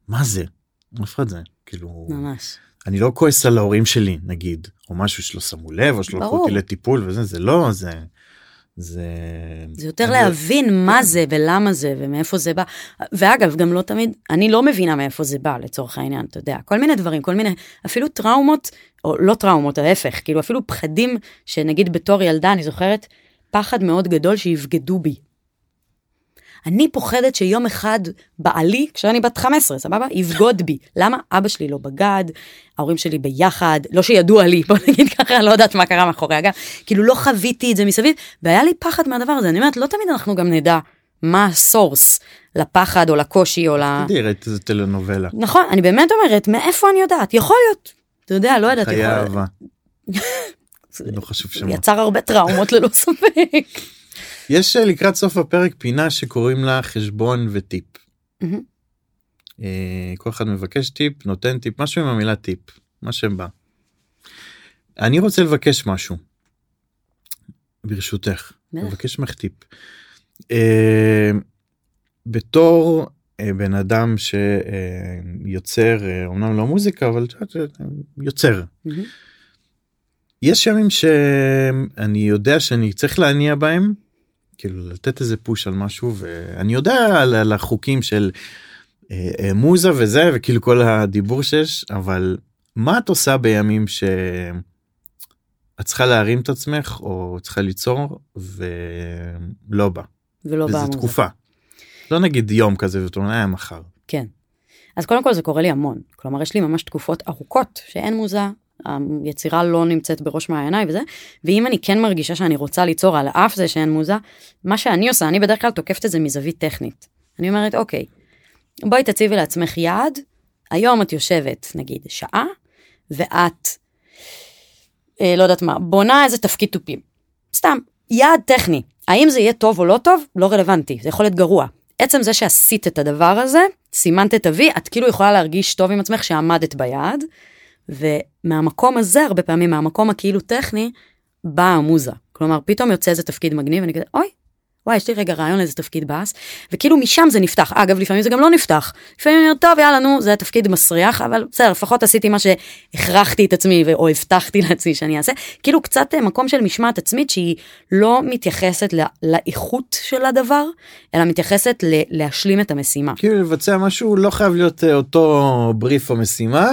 מה זה אף אחד זה כאילו ממש. אני לא כועס על ההורים שלי נגיד או משהו שלא שמו לב או שלא לקחו. אותי לטיפול וזה זה לא זה זה זה יותר אני- להבין מה זה ולמה זה ומאיפה זה בא. ואגב, גם לא תמיד, אני לא מבינה מאיפה זה בא לצורך העניין, אתה יודע, כל מיני דברים, כל מיני, אפילו טראומות, או לא טראומות, ההפך, כאילו אפילו פחדים שנגיד בתור ילדה, אני זוכרת, פחד מאוד גדול שיבגדו בי. אני פוחדת שיום אחד בעלי, כשאני בת 15, סבבה? יבגוד בי. למה? אבא שלי לא בגד, ההורים שלי ביחד, לא שידוע לי, בוא נגיד ככה, לא יודעת מה קרה מאחורי הגב, כאילו לא חוויתי את זה מסביב, והיה לי פחד מהדבר הזה. אני אומרת, לא תמיד אנחנו גם נדע מה הסורס לפחד או לקושי או ל... תראי ראיתי איזה טלנובלה נכון, אני באמת אומרת, מאיפה אני יודעת? יכול להיות. אתה יודע, לא יודעת, חיי. אהבה. לא חשוב שמות. יצר הרבה טראומות ללא ספק. יש אה, לקראת סוף הפרק פינה שקוראים לה חשבון וטיפ. אה, כל אחד מבקש טיפ נותן טיפ משהו עם המילה טיפ מה שבא. אני רוצה לבקש משהו. ברשותך. מבקש ממך טיפ. אה, בתור בן אדם שיוצר אומנם לא מוזיקה אבל יוצר. יש ימים שאני יודע שאני צריך להניע בהם כאילו לתת איזה פוש על משהו ואני יודע על, על החוקים של אה, אה, מוזה וזה וכאילו כל הדיבור שיש אבל מה את עושה בימים שאת צריכה להרים את עצמך או צריכה ליצור ולא בא ולא בא וזו. תקופה. לא נגיד יום כזה ואתה אומר "אה, מחר. כן. אז קודם כל זה קורה לי המון. כלומר, יש לי ממש תקופות ארוכות שאין מוזה, היצירה לא נמצאת בראש מעייניי וזה, ואם אני כן מרגישה שאני רוצה ליצור על אף זה שאין מוזה, מה שאני עושה, אני בדרך כלל תוקפת את זה מזווית טכנית. אני אומרת, אוקיי, בואי תציבי לעצמך יעד, היום את יושבת נגיד שעה, ואת, אה, לא יודעת מה, בונה איזה תפקיד תופים. סתם, יעד טכני. האם זה יהיה טוב או לא טוב? לא רלוונטי, זה יכול להיות גרוע. עצם זה שעשית את הדבר הזה, סימנת את ה-V, את כאילו יכולה להרגיש טוב עם עצמך שעמדת ביעד, ומהמקום הזה, הרבה פעמים, מהמקום הכאילו טכני, באה המוזה. כלומר, פתאום יוצא איזה תפקיד מגניב, ואני כזה, אוי, וואי, יש לי רגע רעיון לאיזה תפקיד באס, וכאילו משם זה נפתח. אגב, לפעמים זה גם לא נפתח. לפעמים אני אומרת, טוב, יאללה, נו, זה תפקיד מסריח, אבל בסדר, לפחות עשיתי מה שהכרחתי את עצמי, או הבטחתי לעצמי שאני אעשה. כאילו קצת אה, מקום של משמעת עצמית שהיא לא מתייחסת ל- לאיכות של הדבר, אלא מתייחסת ל- להשלים את המשימה. כאילו לבצע משהו לא חייב להיות אה, אותו בריף או משימה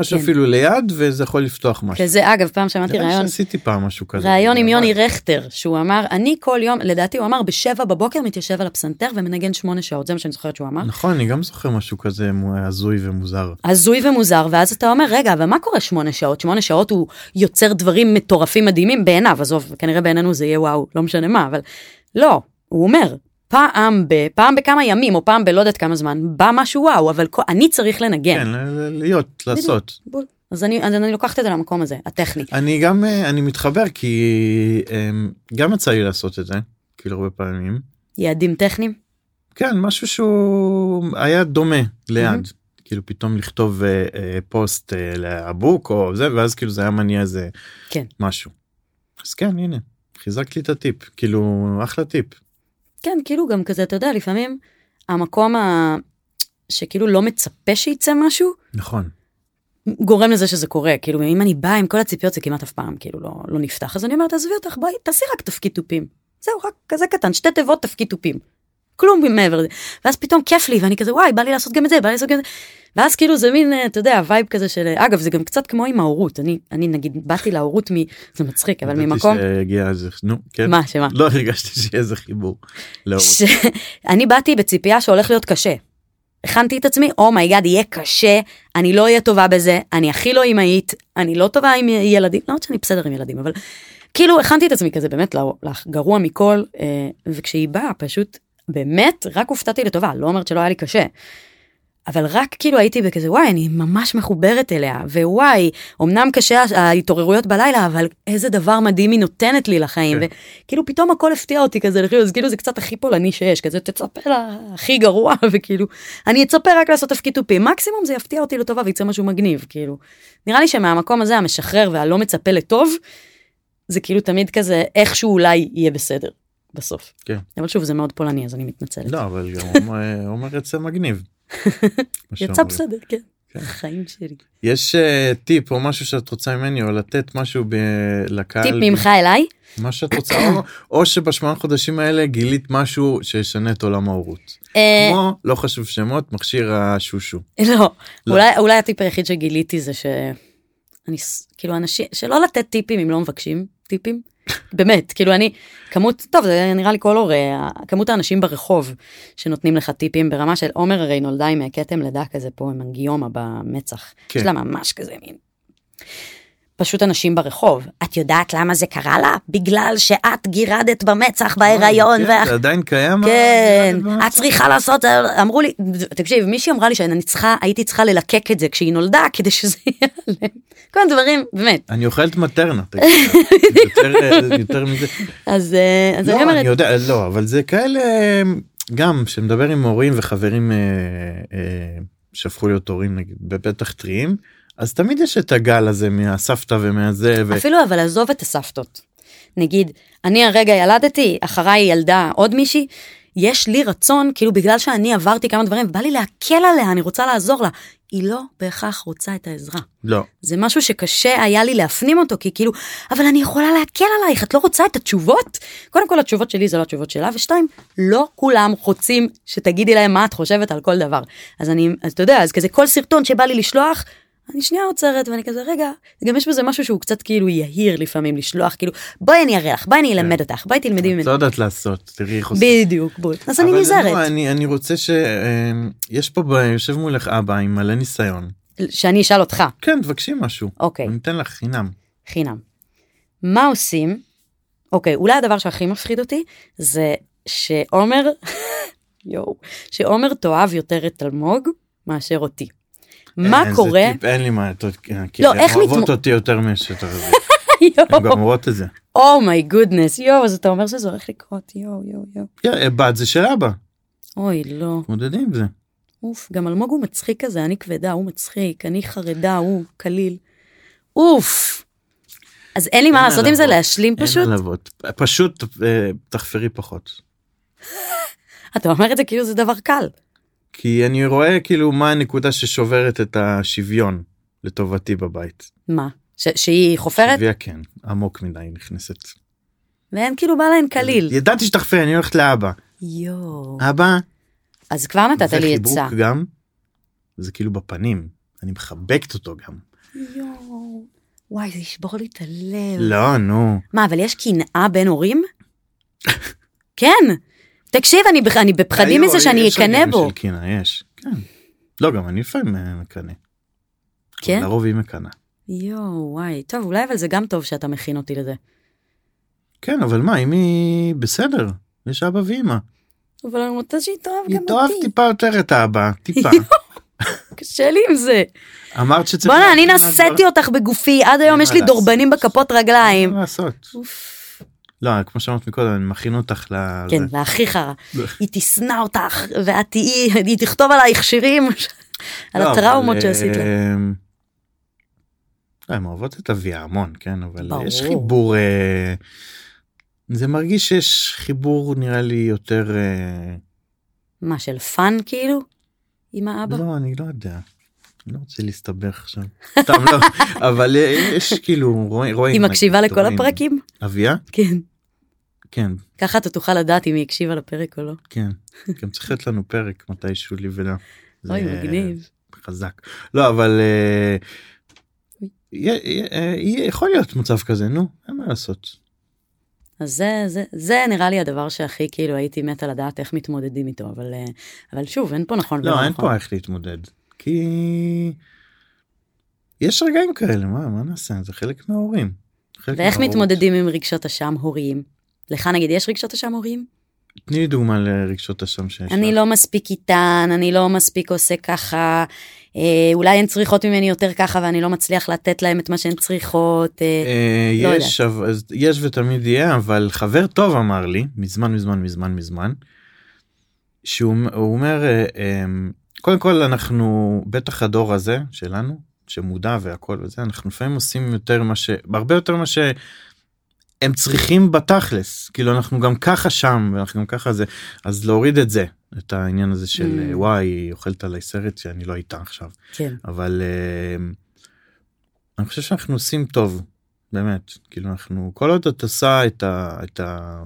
משהו כן. אפילו ליד וזה יכול לפתוח משהו. שזה, אגב, פעם שמעתי ראיון, שעשיתי פעם משהו כזה. ראיון עם יוני אבל- רכטר, שהוא אמר, אני כל יום, לדעתי הוא אמר, בשבע בבוקר מתיישב על הפסנתר ומנגן שמונה שעות, זה מה שאני זוכרת שהוא אמר. נכון אני גם זוכר משהו כזה הזוי ומוזר. הזוי ומוזר, ואז אתה אומר, רגע, אבל מה קורה שמונה שעות? שמונה שעות הוא יוצר דברים מטורפים מדהימים בעיניו, עזוב, כנראה בעינינו זה יהיה וואו, לא משנה מה, אבל לא, הוא אומר, פעם ב... פעם בכמה ימים, או פעם בלא יודעת כמה זמן, בא משהו וואו, אבל כל- אני צריך לנגן. כן להיות לעשות. בול. אז אני, אז אני לוקחת את זה למקום הזה, הטכני. אני גם אה, אני מתחבר כי אה, גם יצא לי לעשות את זה כאילו הרבה פעמים. יעדים טכניים? כן משהו שהוא היה דומה ליד. כאילו פתאום לכתוב אה, אה, פוסט אה, לבוק או זה ואז כאילו זה היה מניע איזה כן. משהו. אז כן הנה חיזקת לי את הטיפ כאילו אחלה טיפ. כן, כאילו גם כזה, אתה יודע, לפעמים המקום ה... שכאילו לא מצפה שיצא משהו, נכון. גורם לזה שזה קורה. כאילו, אם אני באה עם כל הציפיות, זה כמעט אף פעם כאילו לא, לא נפתח. אז אני אומרת, עזבי אותך, בואי, תעשי רק תפקיד תופים. זהו, רק כזה קטן, שתי תיבות תפקיד תופים. כלום מעבר לזה. ואז פתאום כיף לי ואני כזה וואי בא לי לעשות גם את זה בא לי לעשות גם את זה. ואז כאילו זה מין אה, אתה יודע vibe כזה של אגב זה גם קצת כמו עם ההורות אני אני נגיד באתי להורות מ... זה מצחיק אבל ממקום שהגיע איזה נו כן מה שמה לא הרגשתי שיהיה איזה חיבור. להורות. שאני באתי בציפייה שהולך להיות קשה. הכנתי את עצמי oh my god יהיה קשה אני לא אהיה טובה בזה אני הכי לא אמהית אני לא טובה עם ילדים לא שאני בסדר עם ילדים אבל כאילו הכנתי את עצמי כזה באמת לגרוע מכל אה, וכשהיא באה פשוט באמת רק הופתעתי לטובה לא אומרת שלא היה לי קשה. אבל רק כאילו הייתי בכזה וואי אני ממש מחוברת אליה ווואי אמנם קשה ההתעוררויות בלילה אבל איזה דבר מדהים היא נותנת לי לחיים כן. וכאילו פתאום הכל הפתיע אותי כזה אז כאילו זה קצת הכי פולני שיש כזה תצפה להכי גרוע וכאילו אני אצפה רק לעשות תפקיד תופי מקסימום זה יפתיע אותי לטובה ויצא משהו מגניב כאילו נראה לי שמהמקום הזה המשחרר והלא מצפה לטוב זה כאילו תמיד כזה איכשהו אולי יהיה בסדר בסוף כן. אבל שוב זה מאוד פולני אז אני מתנצלת לא אבל גם עומר- עומר יצא מגניב. יצא. בסדר כן. כן. החיים שלי. יש אה, טיפ או משהו שאת רוצה ממני או לתת משהו ב- לקהל טיפ ממך אליי מה שאת רוצה או- או שבשמונה חודשים האלה גילית משהו שישנה את עולם ההורות. אה, כמו לא חשוב שמות מכשיר השושו. לא, אולי אולי הטיפ היחיד שגיליתי זה שאני ס- כאילו אנשים שלא לתת טיפים אם לא מבקשים טיפים. באמת כאילו אני כמות טוב זה נראה לי כל הורה כמות האנשים ברחוב שנותנים לך טיפים ברמה של עומר הרי נולדה עם כתם לידה כזה פה עם אנגיומה במצח. כן. יש לה ממש כזה מין. פשוט אנשים ברחוב את יודעת למה זה קרה לה בגלל שאת גירדת במצח בהיריון כן, ואח- זה עדיין קיים? כן, אה, את צריכה לעשות, אמרו לי, תקשיב, מישהי אמרה לי שאני צריכה, הייתי צריכה ללקק את זה כשהיא נולדה כדי שזה ייעלם. כל מיני דברים, באמת. אני אוכלת מטרנה. תגיד, יותר, אה, יותר מזה. אז אה, אני לא, אומרת, אני יודע, לא, אבל זה כאלה, גם שמדבר עם הורים וחברים אה, אה, שהפכו להיות הורים נגיד בפתח טריים, אז תמיד יש את הגל הזה מהסבתא ומהזה, ו... אפילו אבל עזוב את הסבתות. נגיד, אני הרגע ילדתי, אחריי ילדה עוד מישהי, יש לי רצון, כאילו בגלל שאני עברתי כמה דברים, בא לי להקל עליה, אני רוצה לעזור לה. היא לא בהכרח רוצה את העזרה. לא, זה משהו שקשה היה לי להפנים אותו כי כאילו אבל אני יכולה להקל עלייך את לא רוצה את התשובות קודם כל התשובות שלי זה לא התשובות שלה ושתיים לא כולם רוצים שתגידי להם מה את חושבת על כל דבר אז אני אז אתה יודע אז כזה כל סרטון שבא לי לשלוח. אני שנייה עוצרת ואני כזה רגע גם יש בזה משהו שהוא קצת כאילו יהיר לפעמים לשלוח כאילו בואי אני אראה לך בואי אני אלמד אותך בואי תלמדי את ממני לא יודעת לעשות, תראי איך עושים. בדיוק בואי אז אני אבל לא, נזהרת אני, רוצה שיש פה, ב- יושב מולך אבא עם מלא ניסיון. שאני אשאל אותך כן, תבקשי משהו. אוקיי אני אתן לך חינם. חינם. מה עושים? אוקיי, אולי הדבר שהכי מפחיד אותי זה שעומר, יואו, שעומר תאהב יותר את אלמוג מאשר אותי. מה אין, זה קורה? טיפ, אין לי מה, את- כי לא, הן איך אוהבות אותי יותר משאתה. הן גם אומרות את זה. oh my goodness, יואו, אז אתה אומר שזה הולך לקרות, יואו, יואו, יואו. כן, בת זה של אבא, אוי, לא. מתמודדים עם זה. אוף, גם אלמוג הוא מצחיק כזה, אני כבדה, הוא מצחיק, אני חרדה, הוא קליל. אוף. אז אין לי מה אין לעשות עם זה. להשלים אין פשוט? עלובות. פשוט אה, תחפרי פחות. אתה אומר את זה כאילו זה דבר קל. כי אני רואה כאילו מה הנקודה ששוברת את השוויון לטובתי בבית. מה? ש- שהיא חופרת? שוויה כן, עמוק מדי נכנסת. והן כאילו בא להן קליל. ידעתי שתחפרי, אני הולכת לאבא. יואו. אבא, אז כבר נתת זה לי חיבוק עצה. גם, זה כאילו בפנים, אני מחבקת אותו גם. יואו. וואי, זה ישבור לי את הלב. לא, נו. מה, אבל יש קנאה בין הורים? כן. תקשיב, אני אני בפחדים מזה שאני אקנא בו. של קנאה, יש. כן. לא, גם אני לפעמים אה, מקנא. כן? לרוב היא מקנאה. יואו, וואי. טוב, אולי אבל זה גם טוב שאתה מכין אותי לזה. כן, אבל מה, אם היא בסדר, יש אבא ואמא. אבל אני רוצה שהיא תאהב היא גם תאהב אותי. טיפה יותר את האבא, טיפה. קשה לי עם זה. אמרת שצריך... בואנה, אני נשאתי אותך בגופי, עד היום יש לי. דורבנים בכפות רגליים. מה לעשות. לא, כמו שאמרת מקודם, אני מכין אותך ל... כן. להכי חרא. היא תשנא אותך, ואת תהיי, היא תכתוב עלייך שירים, על לא, הטראומות אבל, שעשית לה. אה, לא, הן אוהבות את אביה המון, כן, אבל. יש חיבור... אה, זה מרגיש שיש חיבור נראה לי יותר... אה, מה, של fun כאילו? עם האבא? לא, אני לא יודע. לא רוצה להסתבך עכשיו. סתם לא, אבל יש כאילו רואים... היא מקשיבה לכל. הפרקים? אביה? כן. כן, ככה אתה תוכל לדעת אם היא הקשיבה לפרק או לא. כן. גם צריך להיות לנו פרק מתישהו לי ולה. אוי, מגניב. חזק. לא, אבל אה, אה, יכול להיות מצב כזה, נו, אין מה לעשות. אז זה, זה, זה נראה לי הדבר שהכי כאילו הייתי מתה לדעת איך מתמודדים איתו, אבל, אה, אבל שוב, אין פה נכון ולא לא, אין נכון. פה איך להתמודד. כי יש רגעים כאלה, מה מה נעשה? זה חלק מההורים. חלק ואיך מההורות. מתמודדים עם רגשות אשם הוריים? לך נגיד יש רגשות אשם הוריים? תני לי דוגמה לרגשות אשם שיש אני. לא מספיק איתן, אני לא מספיק עושה ככה, אה, אולי הן צריכות ממני יותר ככה ואני לא מצליח לתת להן את מה שהן צריכות. אה, אה, לא יש, אבל- יש ותמיד יהיה, אבל חבר טוב אמר לי, מזמן מזמן מזמן מזמן, שהוא הוא אומר, אה, אה, קודם כל אנחנו, בטח הדור הזה שלנו, שמודע והכל וזה, אנחנו לפעמים עושים יותר מה ש... הרבה יותר מה שהם צריכים בתכלס, כאילו אנחנו גם ככה שם, ואנחנו גם ככה זה, אז להוריד את זה, את העניין הזה של Mm. וואי, אוכלת עליי סרט שאני לא איתה עכשיו. כן. אבל אה, אני חושב שאנחנו עושים טוב באמת כאילו אנחנו כל עוד את עושה את ה... את ה...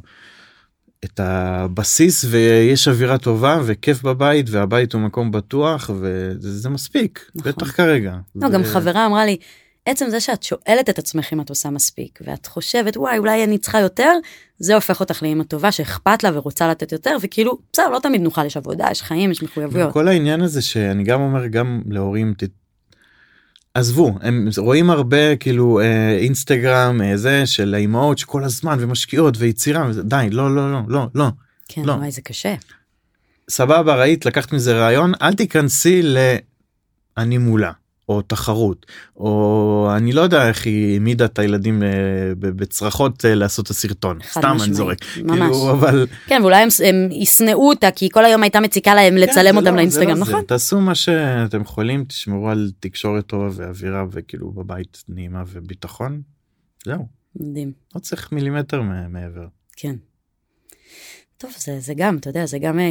את הבסיס ויש אווירה טובה וכיף בבית והבית הוא מקום בטוח וזה זה מספיק נכון. בטח כרגע. לא, ו- גם חברה אמרה לי, עצם זה שאת שואלת את עצמך אם את עושה מספיק, ואת חושבת, וואי, אולי אני צריכה יותר, זה הופך אותך לאמא טובה שאכפת לה ורוצה לתת יותר, וכאילו, בסדר, לא תמיד נוכל, יש עבודה, יש חיים, יש מחויבויות. כל העניין הזה שאני גם אומר גם להורים ת... עזבו הם רואים הרבה כאילו אה, אינסטגרם אה, זה של האימהות שכל הזמן ומשקיעות ויצירה וזה, די לא לא לא לא לא כן, לא. וואי, זה קשה. סבבה ראית לקחת מזה רעיון אל תיכנסי ל... אני מולה או תחרות או אני לא יודע איך היא העמידה את הילדים אה, בצרחות אה, לעשות את הסרטון סתם אני משמעית, זורק ממש. כאילו אבל כן, ואולי הם, הם ישנאו אותה, כי כל היום הייתה מציקה להם כן, לצלם זה אותם לא- זה לאינסטגרם, לא זה. נכון? תעשו מה שאתם יכולים תשמרו על תקשורת טובה ואווירה וכאילו בבית נעימה וביטחון זהו מדהים, לא צריך מילימטר מעבר. כן. טוב, זה, זה גם, אתה יודע, זה גם אה,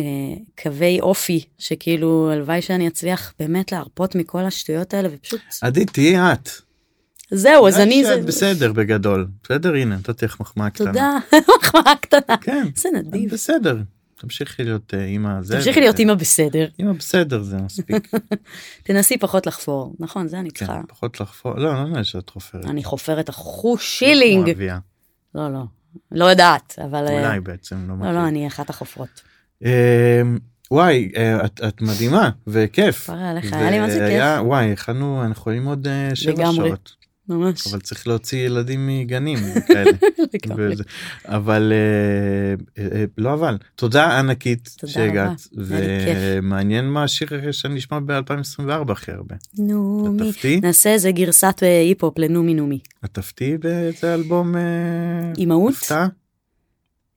קווי אופי, שכאילו, הלוואי שאני אצליח באמת להרפות מכל השטויות האלה, ופשוט, עדי תהיי את. זהו, אז אני, זה, בסדר בגדול בסדר הנה נתתי לך מחמאה קטנה. תודה, מחמאה קטנה. כן. זה נדיב. בסדר. תמשיכי להיות אה, אימא זה. תמשיכי להיות אימא בסדר, אימא בסדר זה מספיק. תנסי פחות לחפור, נכון, זה אני כן, צריכה. פחות לחפור. לא, לא נראה שאת חופרת. אני חופרת אחו כמו שילינג. אביה. לא, לא, לא יודעת, אבל... אה, אולי בעצם לא לא, מכיר. לא, אני אחת החופרות. אה, וואי אה, את את מדהימה וכיף. כפרה עליך, היה לי מה זה והיה- וואי יכלנו אנחנו יכולים עוד שבע. שעות. ממש. אבל צריך להוציא ילדים מגנים. וזה. אבל אה, אה, אה, לא אבל תודה ענקית תודה שהגעת רבה, היה לי כיף. ומעניין מה השיר שנשמע ב-2024 הכי הרבה. נומי. נעשה איזה גרסת היפ-הופ לנומי נומי. את תפתיעי באיזה אלבום אימהות? הפתעה?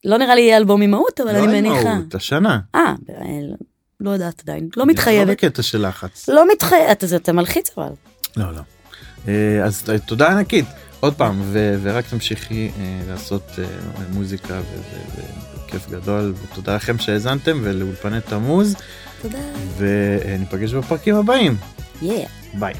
לא נראה לי יהיה אלבום אימהות, אבל לא אני מניחה. אימהות, השנה. אה, לא יודעת עדיין. לא לא מתחייבת. בקטע של לחץ. לא מתחייבת, אתה מלחיץ אבל. לא לא. אה, אז ת- תודה ענקית עוד פעם ו- ורק תמשיכי אה, לעשות אה, מוזיקה וכיף גדול ותודה לכם שהאזנתם ולאולפני תמוז תודה. וניפגש בפרקים הבאים יאה. ביי.